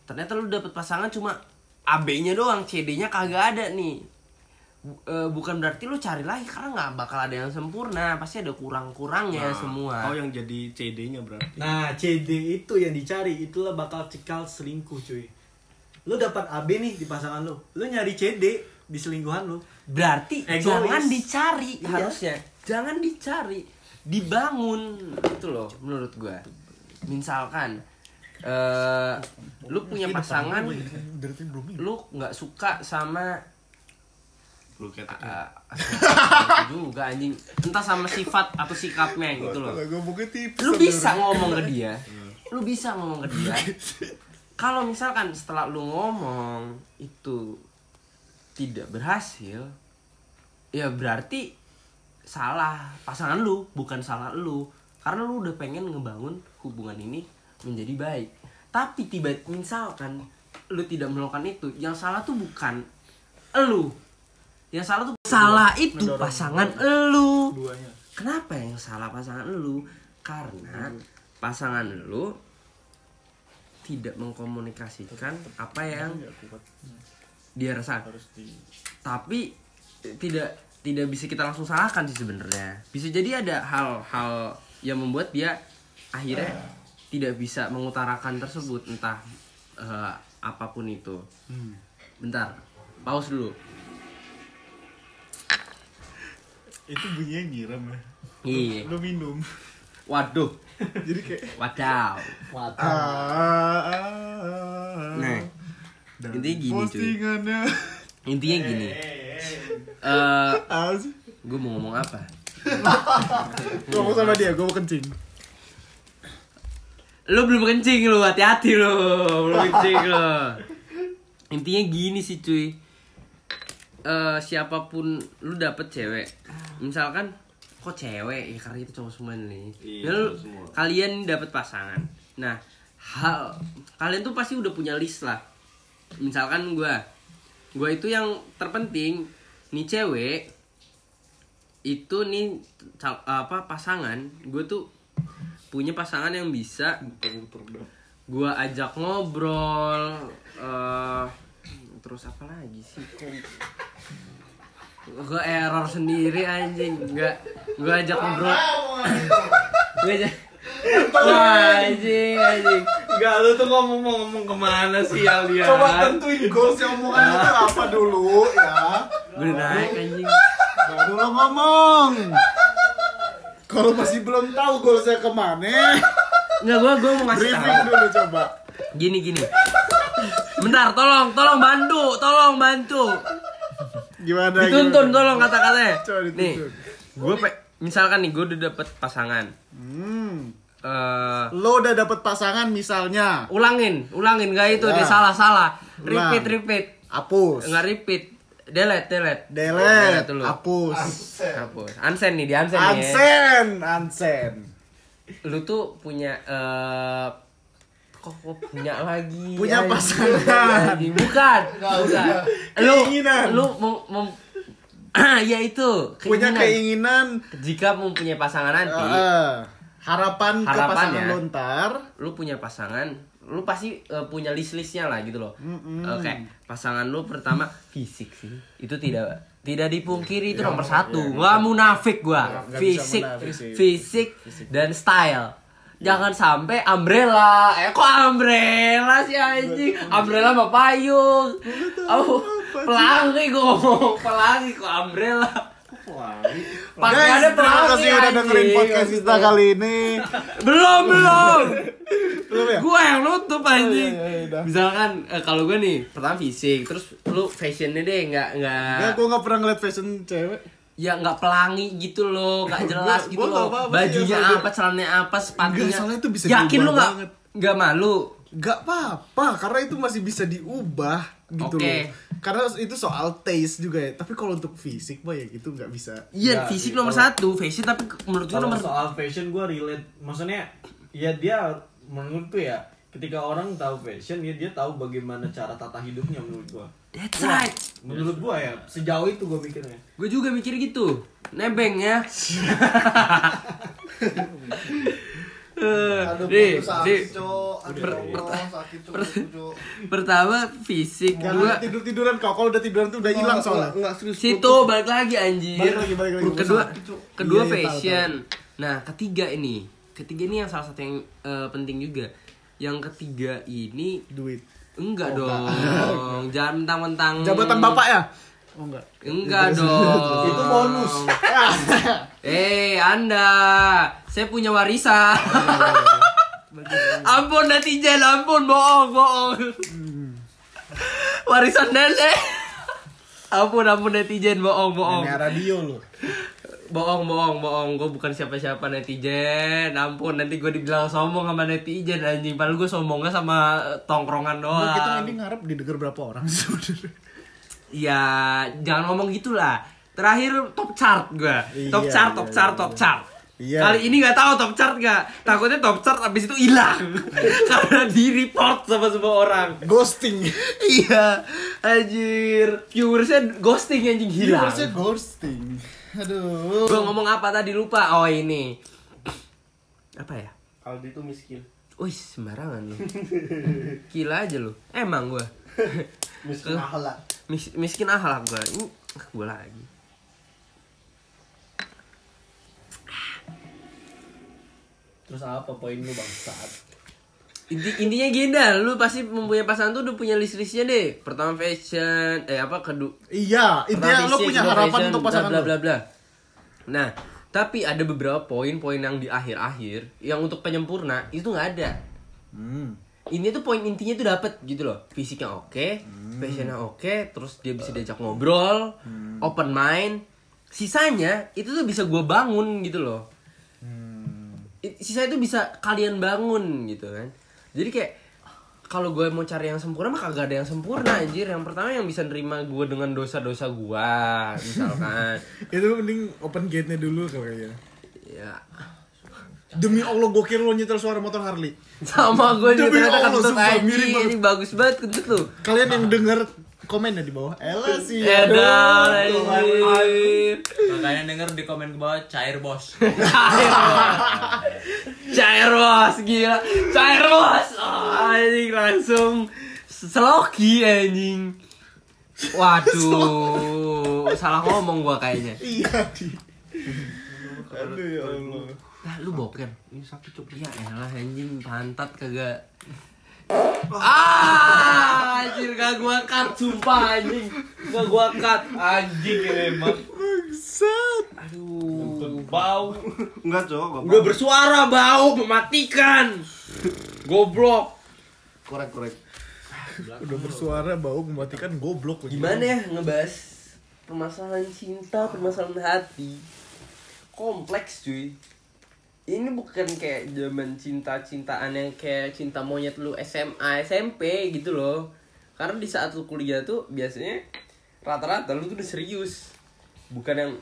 ternyata lu dapet pasangan cuma A B nya doang C D nya kagak ada nih eh, bukan berarti lu cari lagi karena nggak bakal ada yang sempurna pasti ada kurang-kurangnya Nah, semua Kau yang jadi CD-nya berarti. Nah, CD itu yang dicari, itulah bakal cikal selingkuh, cuy. Lu dapat AB nih di pasangan lu. Lu nyari CD di selingkuhan lu. berarti Egois. jangan dicari Iya. harusnya jangan dicari dibangun itu loh menurut gua misalkan eh lu punya pasangan lu nggak suka sama Lu kayak itu juga anjing. Entah sama sifat atau sikapnya gitu loh. Tipis. lu bisa ngomong ke dia. Lu bisa ngomong ke dia. Kalau misalkan setelah lu ngomong itu tidak berhasil ya berarti salah. Pasangan lu bukan salah lu. Karena lu udah pengen ngebangun hubungan ini menjadi baik tapi tiba misalkan lu tidak melakukan itu yang salah tuh bukan lu yang salah tuh salah itu pasangan lu Duanya. Kenapa yang salah pasangan lu? Karena pasangan lu tidak mengkomunikasikan apa yang dia rasakan. Tapi eh, tidak tidak bisa kita langsung salahkan sih sebenarnya. Bisa jadi ada hal-hal yang membuat dia akhirnya tidak bisa mengutarakan tersebut entah eh, apa pun itu. Bentar, pause dulu. Itu bunyinya nyiram ya. Iya. Lu minum. Waduh, *laughs* Jadi kayak wadaw. ah, ah, ah. Nah, Dan intinya gini, cuy. Postingannya. Intinya gini. Eh, Ah, sih. gue mau ngomong apa? *laughs* Ngomong sama dia, gue mau kencing. Lu belum kencing lu, hati-hati lu. Belum kencing lu. Intinya gini sih, cuy. Eh, siapa pun lu dapet cewek. Misalkan kok cewek ya karena itu cowok semua nih. Iya, Ya, lu- semua. kalian dapet pasangan. Nah, hal kalian tuh pasti udah punya list lah. Misalkan gua gua itu yang terpenting nih cewek itu nih apa pasangan gue tuh punya pasangan yang bisa. Gua ajak ngobrol eh terus apa lagi sih? Gue error sendiri anjing. Nggak gue ajak ngobrol. Gue ajak Wah, anjing anjing. Enggak, lu tuh ngomong mau ngomong ke mana sih Aldian? Coba tentuin goals yang omongan itu apa dulu ya. gue naik anjing. Baru lo ngomong. Kalau masih belum tahu goalsnya ke mana, nggak gue gue mau ngasih tahu dulu coba. gini gini bentar tolong tolong bantu tolong bantu Gimana? dituntun gimana? tolong kata-katanya nih gue pe misalkan nih gue udah dapet pasangan Hmm. eh Lo udah dapet pasangan misalnya, ulangin ulangin gak itu dia salah salah repeat Ulang. repeat hapus. nggak repeat delete delete Delete, dulu hapus. hapus ansen nih di ansen nih ya. Ansen, Ansen. lu tuh punya eh kok, kok punya lagi Punya pasangan. anjing. bukan bukan lu Keinginan. lu mem, mem- *clears throat* ya itu Punya keinginan. jika mempunyai pasangan nanti eh, harapan, ke Harapan pasangan ya. lontar. lu punya pasangan lu pasti eh, punya list listnya lah gitu loh. Mm-mm. oke pasangan lu pertama fisik sih. Itu tidak tidak dipungkiri itu nomor satu. nggak munafik gua. Bisa fisik munafik sih. fisik dan style. Jangan sampai umbrella. Eh kok umbrella sih anjing? Umbrella sama payung. Oh pelangi ngomong pelangi kok umbrella Guys, terima pelangi kasih udah dengerin podcast kita kali ini. belum belum Belum ya? gue yang nutup anjing Oh, iya, iya, udah. misalkan eh, kalau gue nih pertama fisik terus lu fashionnya deh nggak nggak Enggak, gue gak pernah ngeliat fashion cewek. ya nggak pelangi gitu loh nggak jelas gitu nggak loh bajunya gua- apa celananya apa sepatunya Nggak, soalnya itu bisa yakin diubah lu nggak banget. nggak malu Gak apa-apa, karena itu masih bisa diubah gitu Oke. loh. Karena itu soal taste juga ya. Tapi kalau untuk fisik, mah ya gitu nggak bisa. iya Nggak fisik sih, nomor kalau- satu fashion tapi menurut gue nomor soal fashion gue relate, maksudnya ya dia menurutku ya ketika orang tahu fashion ya dia tahu bagaimana cara tata hidupnya menurut gua. that's Wah, right Menurut gua ya sejauh itu gua mikirnya. gue juga mikir gitu nebeng ya *laughs* Eh, nih, nih. Per- per- pertama fisik Jangan dua tidur tiduran kau. Kalau udah tiduran tuh udah hilang soalnya. Enggak serius. situ balik lagi anjir Balik lagi, balik lagi. kedua kedua Iya, iya, tahu, fashion nah ketiga ini ketiga ini yang salah satu yang eh, penting juga yang ketiga ini Duit. enggak Oh, dong jangan mentang-mentang Jabatan bapak ya? Oh enggak. enggak dong. Itu bonus. *laughs* eh anda. Saya punya warisan. *laughs* Ampun netizen ampun. Bohong bohong. Warisan nenek. Ampun ampun netizen. Bohong bohong. Ini radio loh. bohong bohong bohong. Gue bukan siapa siapa netizen. Ampun nanti gue dibilang sombong sama netizen anjing. Padahal gue sombongnya sama tongkrongan Nah, kita doang. ini ngarep didengar berapa orang sebenarnya? Ya jangan ngomong gitulah terakhir top chart gue top Iya, chart iya, top chart iya, top iya. chart Iya. kali ini nggak tahu top chart nggak takutnya top chart abis itu hilang *laughs* karena di report sama semua orang Ghosting. *laughs* iya anjir viewersnya ghosting anjing hilang Viewersnya ghosting. Aduh. gue ngomong apa tadi lupa oh ini *clears throat* apa ya Aldi itu miskin. Wih, sembarangan lu. Gila aja lu. Emang gua. *laughs* Miskin akhlak. Mis miskin akhlak gua. Ini gua lagi. Terus apa poin lu bangsat? Inti intinya gini dah, lu pasti mempunyai pasangan tuh udah punya list-listnya deh. Pertama fashion, eh apa kedua Iya, intinya lo fisik, punya harapan fashion, untuk pasangan bla bla bla. Nah, tapi ada beberapa poin-poin yang di akhir-akhir yang untuk penyempurna itu nggak ada. Hmm. Ini tuh poin intinya tuh dapet gitu loh. Fisiknya oke, fashionnya oke, terus dia bisa diajak ngobrol, open mind. Sisanya itu tuh bisa gua bangun gitu loh. I- Sisanya tuh bisa kalian bangun gitu kan. Jadi kayak kalau gue mau cari yang sempurna mah kagak ada yang sempurna anjir. Yang pertama yang bisa nerima gue dengan dosa-dosa gua misalkan. *laughs* Itu mending open gate-nya dulu kayaknya. ya Demi Allah gokil lo nyetel suara motor Harley. sama gue juga Demi ternyata Allah, kentut sumpah, anjing ini bagus banget kentut tuh Kalian yang denger komen ya di bawah. Ella sih. Anjir Makanya denger di komen ke bawah cair bos. *laughs* Cair bos Cair bos Gila Cair bos oh, Anjing langsung Seloki anjing Waduh Salah ngomong gua kayaknya Iya di. Aduh ya Allah. Lah lu boker Ini sakit cok Ya elah anjing Pantat kagak Ah, anjir gak gua cut sumpah anjing. Gak gua cut anjing emang. Bangsat. Aduh, bau. Enggak, Cok. Udah bersuara bau mematikan. Goblok. korek korek. Udah bersuara bau mematikan goblok lagi. Gimana ya ngebahas permasalahan cinta, permasalahan hati. Kompleks cuy. Ini bukan kayak zaman cinta-cintaan yang kayak cinta monyet lu SMA, SMP gitu loh. Karena di saat lu kuliah tuh biasanya rata-rata lu tuh udah serius. Bukan yang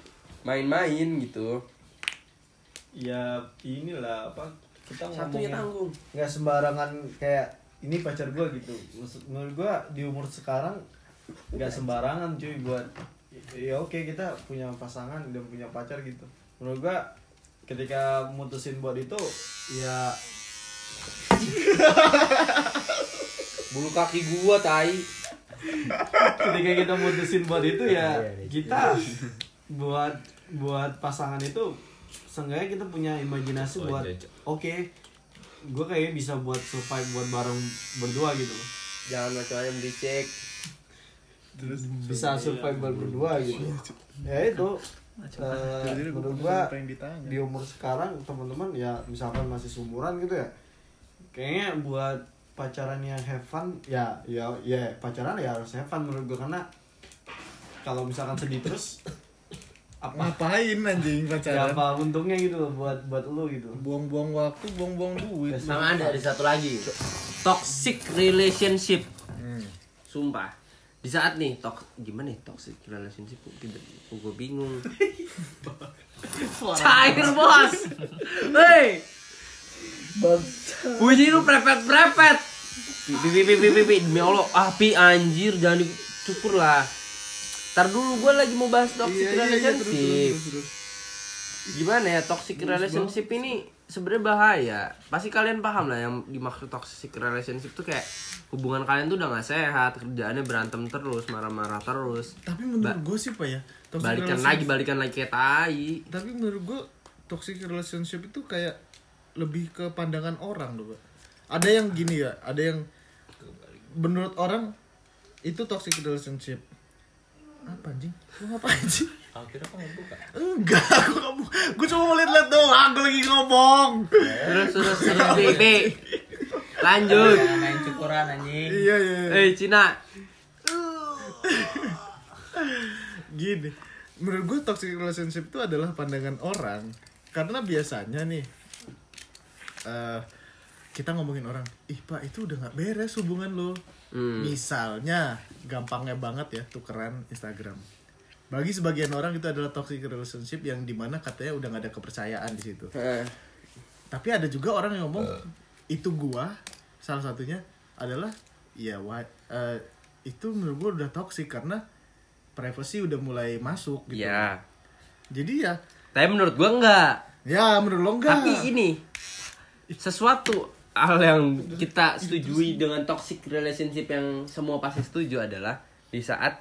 main-main gitu. Ya inilah apa kita Satunya ngomongnya tanggung. nggak sembarangan kayak ini pacar gua gitu. Maksud menurut gua di umur sekarang nggak sembarangan cuy buat ya oke kita punya pasangan dan punya pacar gitu. Menurut gua ketika mutusin buat itu ya Bulu kaki gua tai. ketika kita mutusin buat itu ya kita buat buat pasangan itu seenggaknya kita punya imajinasi buat oke gue kayaknya bisa buat survive buat bareng berdua gitu loh. Jangan macam-macam dicek. bisa survive buat berdua gitu. Ya itu eh, menurut gua apa yang ditanya di umur sekarang teman-teman ya misalkan masih seumuran gitu ya kayaknya buat pacaran yang have fun ya ya ya pacaran ya harus have fun menurut gua karena kalau misalkan sedih terus *laughs* apa ngapain anjing ya pacaran apa untungnya gitu loh buat buat lu gitu buang-buang waktu buang-buang duit Sama ada ada satu lagi. Toxic relationship. Hmm. Sumpah. Di saat nih tok gimana nih toxic relationship kok tidak gue bingung. *laughs* Cair bos. Hei. Bunyi lu prepet-prepet. Pi pi pi pi pi pi demi Allah. Ah pi anjir jangan dicukur lah. Ntar dulu gue lagi mau bahas toxic relationship. Gimana ya toxic relationship ini sebenarnya bahaya. Pasti kalian paham lah yang dimaksud toxic relationship tuh kayak hubungan kalian tuh udah gak sehat, kerjaannya berantem terus, marah-marah terus. tapi menurut gue sih pak ya toxic Balikan lagi, balikan lagi kayak tai. tapi menurut gue toxic relationship itu kayak lebih ke pandangan orang loh pak ada yang gini ya ada yang menurut orang itu toxic relationship apa anjing lu ngapain sih Akhirnya kan buka. enggak *laughs* aku kamu gue cuma mau lihat-lihat doang gue lagi ngomong Terus terus terus BB. Lanjut. Main cukuran anjing. iya iya iya. Eh Cina. gini menurut gue toxic relationship itu adalah pandangan orang karena biasanya nih eh kita ngomongin orang ih pak itu udah nggak beres hubungan lo Hmm. misalnya gampangnya banget ya tukeran Instagram bagi sebagian orang itu adalah toxic relationship yang di mana katanya udah nggak ada kepercayaan di situ. Eh, tapi ada juga orang yang ngomong itu gua salah satunya adalah ya eh, itu menurut gua udah toxic karena privacy udah mulai masuk gitu. Ya. jadi ya Tapi menurut gua enggak. ya menurut lo enggak Tapi ini sesuatu hal yang kita setujui dengan toxic relationship yang semua pasti setuju adalah di saat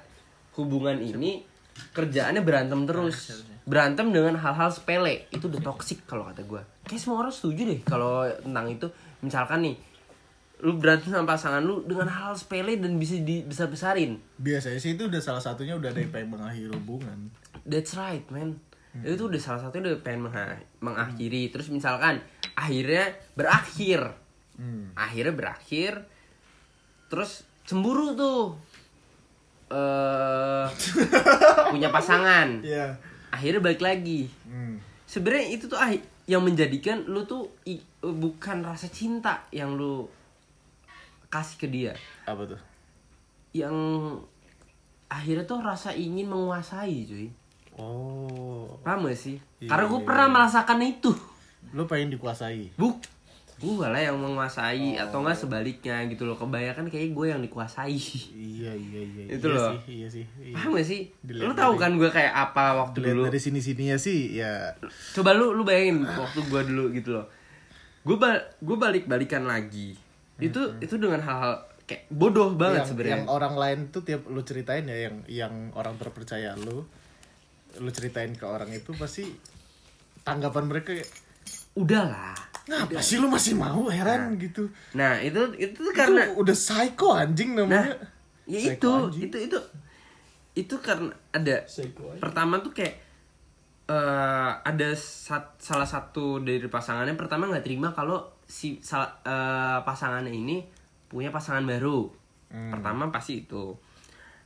hubungan ini kerjaannya berantem terus berantem dengan hal-hal sepele itu udah toxic kalau kata gue kayak semua orang setuju deh kalau tentang itu misalkan nih lu berantem sama pasangan lu dengan hal-hal sepele dan bisa dibesar besarin biasanya sih itu udah salah satunya udah ada yang pengen mengakhiri hubungan That's right, man. Itu udah salah satu udah pengen mengakhiri. Terus misalkan akhirnya berakhir. Hmm. Akhirnya berakhir. Terus cemburu tuh. Eh punya pasangan. *laughs* Iya. Akhirnya balik lagi. Hmm. Sebenarnya itu tuh ah, yang menjadikan lu tuh i- bukan rasa cinta yang lu kasih ke dia. apa tuh Yang akhirnya tuh rasa ingin menguasai, cuy. oh Paham gak sih? Iya, Karena gue iya, pernah iya. merasakan itu. lo pengen dikuasai Buk, gue lah yang menguasai atau enggak sebaliknya gitu loh. Kebanyakan kayak gue yang dikuasai. iya iya iya Itu iya loh. sih, iya sih iya. Paham gak sih? Dilihat lu tahu dari- kan gue kayak apa waktu dulu. dari sini sininya sih ya Coba lu lu bayangin waktu gue dulu gitu loh. Gue ba gue balik balikan lagi. Itu itu dengan hal-hal kayak bodoh banget sebenarnya. yang orang lain tuh tiap lu ceritain ya yang yang orang terpercaya lu lu ceritain ke orang itu pasti tanggapan mereka kayak Udahlah. Ngapa sih lu masih mau heran gitu? Nah itu itu tuh itu karena udah psycho anjing namanya. Ya Psycho itu anjing. itu itu itu karena ada pertama tuh kayak eh ada sat- salah satu dari pasangannya pertama nggak terima kalau si sal- eh, pasangannya ini punya pasangan baru. Pertama pasti itu.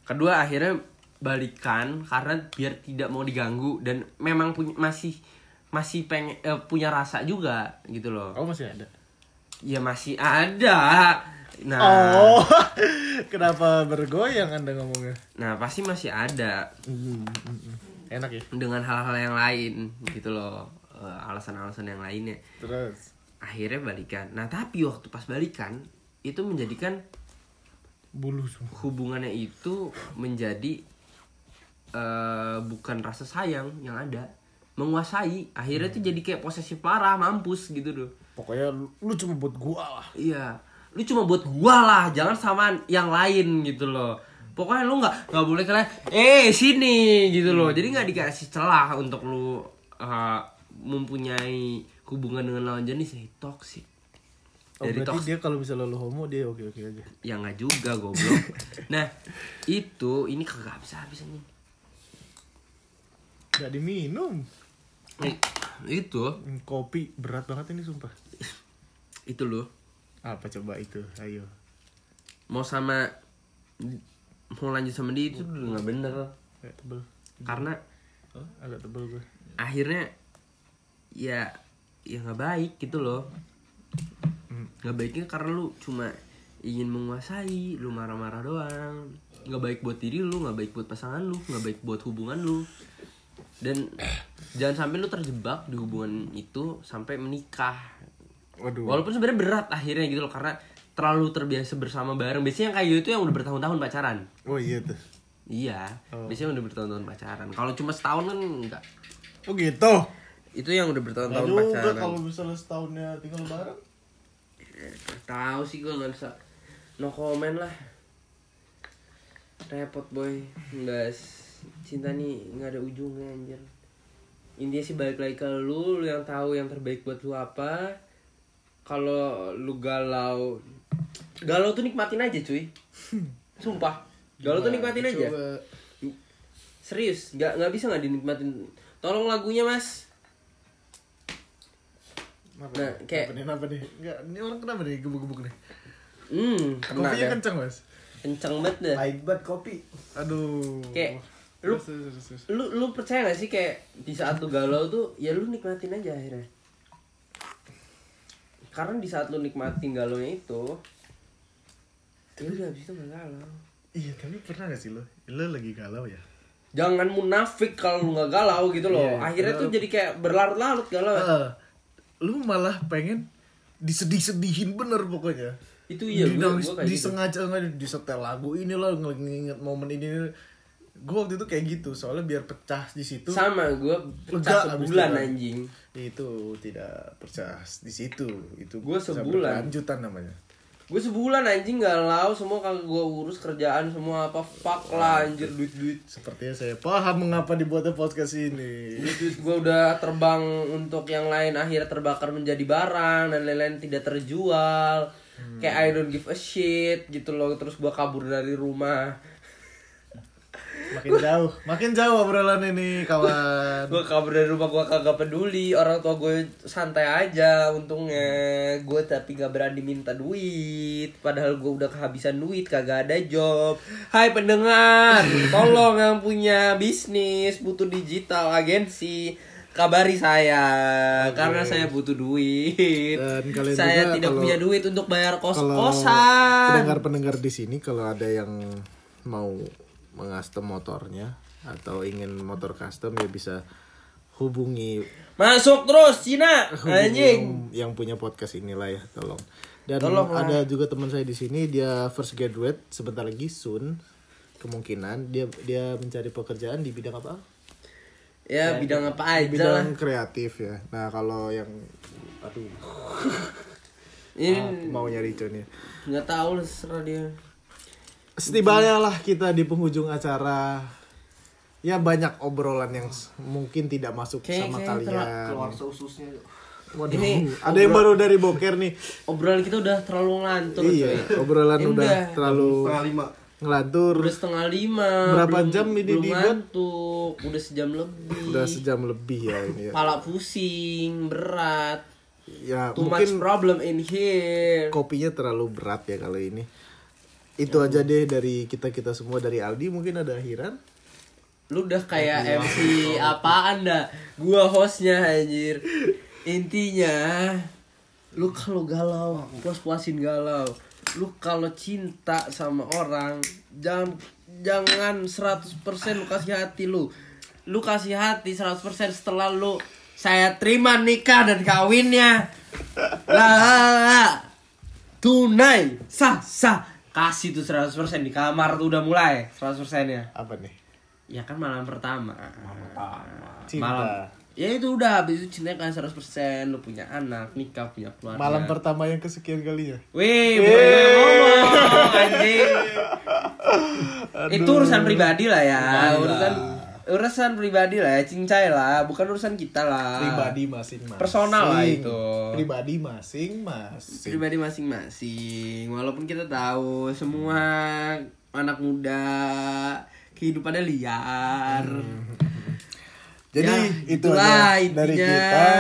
Kedua akhirnya balikan karena biar tidak mau diganggu dan memang punya masih masih pengen eh, punya rasa juga gitu loh. Oh masih ada? Ya masih ada. Nah. Oh *laughs* kenapa bergoyang anda ngomongnya? Nah pasti masih ada. Hmm, hmm, hmm. enak ya? Dengan hal-hal yang lain gitu loh. Eh, alasan-alasan yang lainnya. terus? Akhirnya balikan. Nah tapi waktu pas balikan itu menjadikan bulu semua. hubungannya itu menjadi eh bukan rasa sayang yang ada menguasai. Akhirnya tuh jadi kayak posesif parah, mampus gitu loh. pokoknya lu, lu cuma buat gua lah Iya, lu cuma buat gua lah, jangan sama yang lain gitu loh. Pokoknya lu nggak nggak boleh kalian, eh sini gitu loh. Jadi nggak dikasih celah untuk lu uh, mempunyai hubungan dengan lawan jenis ya toxic. Oh, dari berarti toxic dia kalau misalnya lu homo dia oke oke aja. ya nggak juga goblok *laughs* nah itu ini kagak habis habis ini Gak diminum. Itu Hmm, Kopi berat banget ini sumpah. *laughs* itu loh Apa coba itu? Ayo. mau sama mau lanjut sama dia itu udah nggak bener Agak tebel. karena Agak tebel gue. akhirnya ya ya nggak baik gitu loh nggak baiknya karena lu cuma ingin menguasai lu marah-marah doang nggak baik buat diri lu nggak baik buat pasangan lu nggak baik buat hubungan lu dan jangan sampai lu terjebak di hubungan itu sampai menikah. Waduh. walaupun sebenarnya berat akhirnya gitu loh karena terlalu terbiasa bersama bareng. Biasanya yang kayak gitu yang udah bertahun-tahun pacaran. Oh iya tuh. iya biasanya udah bertahun-tahun pacaran. Kalau cuma setahun kan enggak. Oh gitu. itu yang udah bertahun-tahun juga pacaran. kalau misalnya setahunnya tinggal bareng. Eh, tahu sih gue nggak bisa. No comment lah. Repot boy. Bahas cinta nih nggak ada ujungnya anjir intinya sih balik lagi ke lu lu yang tahu yang terbaik buat lu apa kalau lu galau galau tuh nikmatin aja cuy sumpah galau tuh nikmatin aja Coba. serius nggak nggak bisa nggak dinikmatin tolong lagunya mas Kenapa? Nah, kayak- Kenapa nih? Kenapa nih? Enggak, ini orang kenapa nih gebuk-gebuk nih? hmm Kopinya kenceng, Mas. kenceng banget dah Pahit banget kopi. Aduh. Kayak, lu- Terus, terus, terus, terus. lu lu percaya gak sih kayak di saat lu galau tuh ya lu nikmatin aja akhirnya karena di saat lu nikmatin galau itu ya udah habis itu gak galau Iya, tapi pernah gak sih lo? Lo lagi galau ya? jangan munafik kalau lu nggak galau gitu loh Iya, akhirnya iya. tuh jadi kayak berlarut-larut galau Heeh. lu malah pengen disedih-sedihin bener pokoknya. itu iya di, gua, nangis- gua kayak gitu. disengaja nggak disetel lagu ini lah nginget momen ini, ini. Gue waktu itu kayak gitu, soalnya biar pecah di situ. sama gue Lega pecah abis sebulan itu. anjing itu tidak pecah di situ. Itu bisa sebulan. berkelanjutan namanya. gue sebulan anjing galau semua kagak gue urus kerjaan semua apa fuck lah anjir duit duit Sepertinya saya paham mengapa dibuatnya podcast ini. duit gue udah terbang untuk yang lain akhirnya terbakar menjadi barang dan lain-lain tidak terjual kayak I don't give a shit gitu loh terus gue kabur dari rumah Makin jauh, makin jauh obrolan ini kawan. gue kabur dari rumah gue kagak peduli. Orang tua gue santai aja untungnya. Gue tapi gak berani minta duit. Padahal gue udah kehabisan duit kagak ada job. Hai pendengar *laughs* tolong yang punya bisnis butuh digital agensi kabari saya. Karena saya butuh duit. Dan kalian saya juga tidak kalau- punya duit untuk bayar kos Kalau kosan pendengar-pendengar di sini kalau ada yang mau mengustom motornya atau ingin motor custom ya bisa hubungi masuk terus Cina anjing yang, yang punya podcast inilah ya tolong. Dan Tolong lah. ada juga teman saya di sini dia first graduate sebentar lagi soon kemungkinan dia dia mencari pekerjaan di bidang apa? ya bidang apa aja lah bidang kreatif ya. Nah, kalau yang aduh ini apa maunya Rico nih. nggak tahu lah serah dia Setibanya lah kita di penghujung acara. Ya banyak obrolan yang mungkin tidak masuk Kayak- sama kayak kalian. Keluar seususnya. Waduh, Ini ada yang baru dari boker nih. Obrolan kita udah terlalu ngelantur Iya, cuy. obrolan Ini udah udah. terlalu setengah lima. ngelantur. Udah setengah lima. Berapa belum- jam ini belum dibuat? ngantuk. Udah sejam lebih. Udah sejam lebih ya ini ya. Pala pusing berat. Ya too much mungkin problem in here. kopinya terlalu berat ya kali ini Itu aja deh dari kita-kita semua. Dari Aldi mungkin ada akhiran. Lu udah kayak MC apaan dah? Gua hostnya anjir. Intinya lu kalau galau puas puasin galau. Lu kalau cinta sama orang jangan jangan 100% lu kasih hati lu. Lu kasih hati 100% setelah lu saya terima nikah dan kawinnya. Lah. tunai sah sah kasih tuh 100% di kamar tuh udah mulai 100% ya Apa nih? Ya kan malam pertama. Cinta. Malam. Ya itu udah habis itu cinta kan 100% lu punya anak, nikah, punya keluarga. Malam pertama yang kesekian kalinya Wih, ngomong anjing. *laughs* Itu urusan pribadi lah ya, urusan urusan pribadi lah ya, cincai lah, bukan urusan kita lah. pribadi masing-masing Personal lah itu. pribadi masing-masing Pribadi masing-masing. Walaupun kita tahu semua anak muda kehidupannya liar. jadi Ya, itu aja dari kita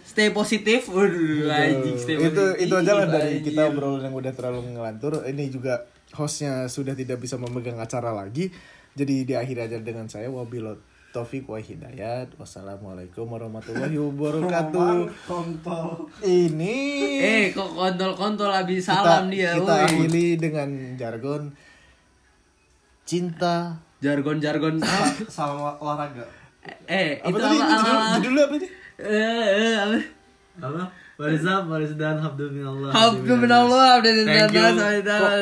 Stay positif. Waduh, anjing, stay itu positif. itu aja lah dari kita obrolan yang udah terlalu ngelantur ini juga hostnya sudah tidak bisa memegang acara lagi jadi diakhiri aja dengan saya wabillahi taufik wa hidayat. Wassalamualaikum warahmatullahi *laughs* wabarakatuh. Kontol ini Eh, kok kontol-kontol habis kita, salam dia. kita woi. akhiri dengan jargon cinta. Jargon-jargon sama olahraga. Eh, apa itu tadi? apa, apa, apa? judulnya apa nih Eh, eh, apa? apa? Warizab, Warizdan, Habdu minallah. Habdu minallah, Habdu Thank you. minallah,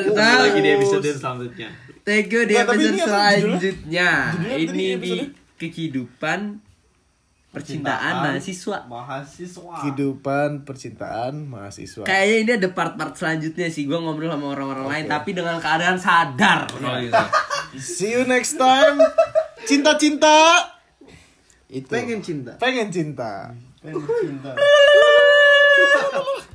Ketemu lagi di episode selanjutnya Thank you di Nggak, episode ini selanjutnya. Judulnya Ini di kehidupan percintaan mahasiswa. mahasiswa. Kehidupan percintaan mahasiswa. Kayaknya ini ada part-part selanjutnya sih. Gua ngobrol sama orang-orang lain, tapi dengan keadaan sadar. Kalau gitu. see you next time. Cinta-cinta. Itu. Pengen cinta. Pengen cinta. Pengen cinta *laughs*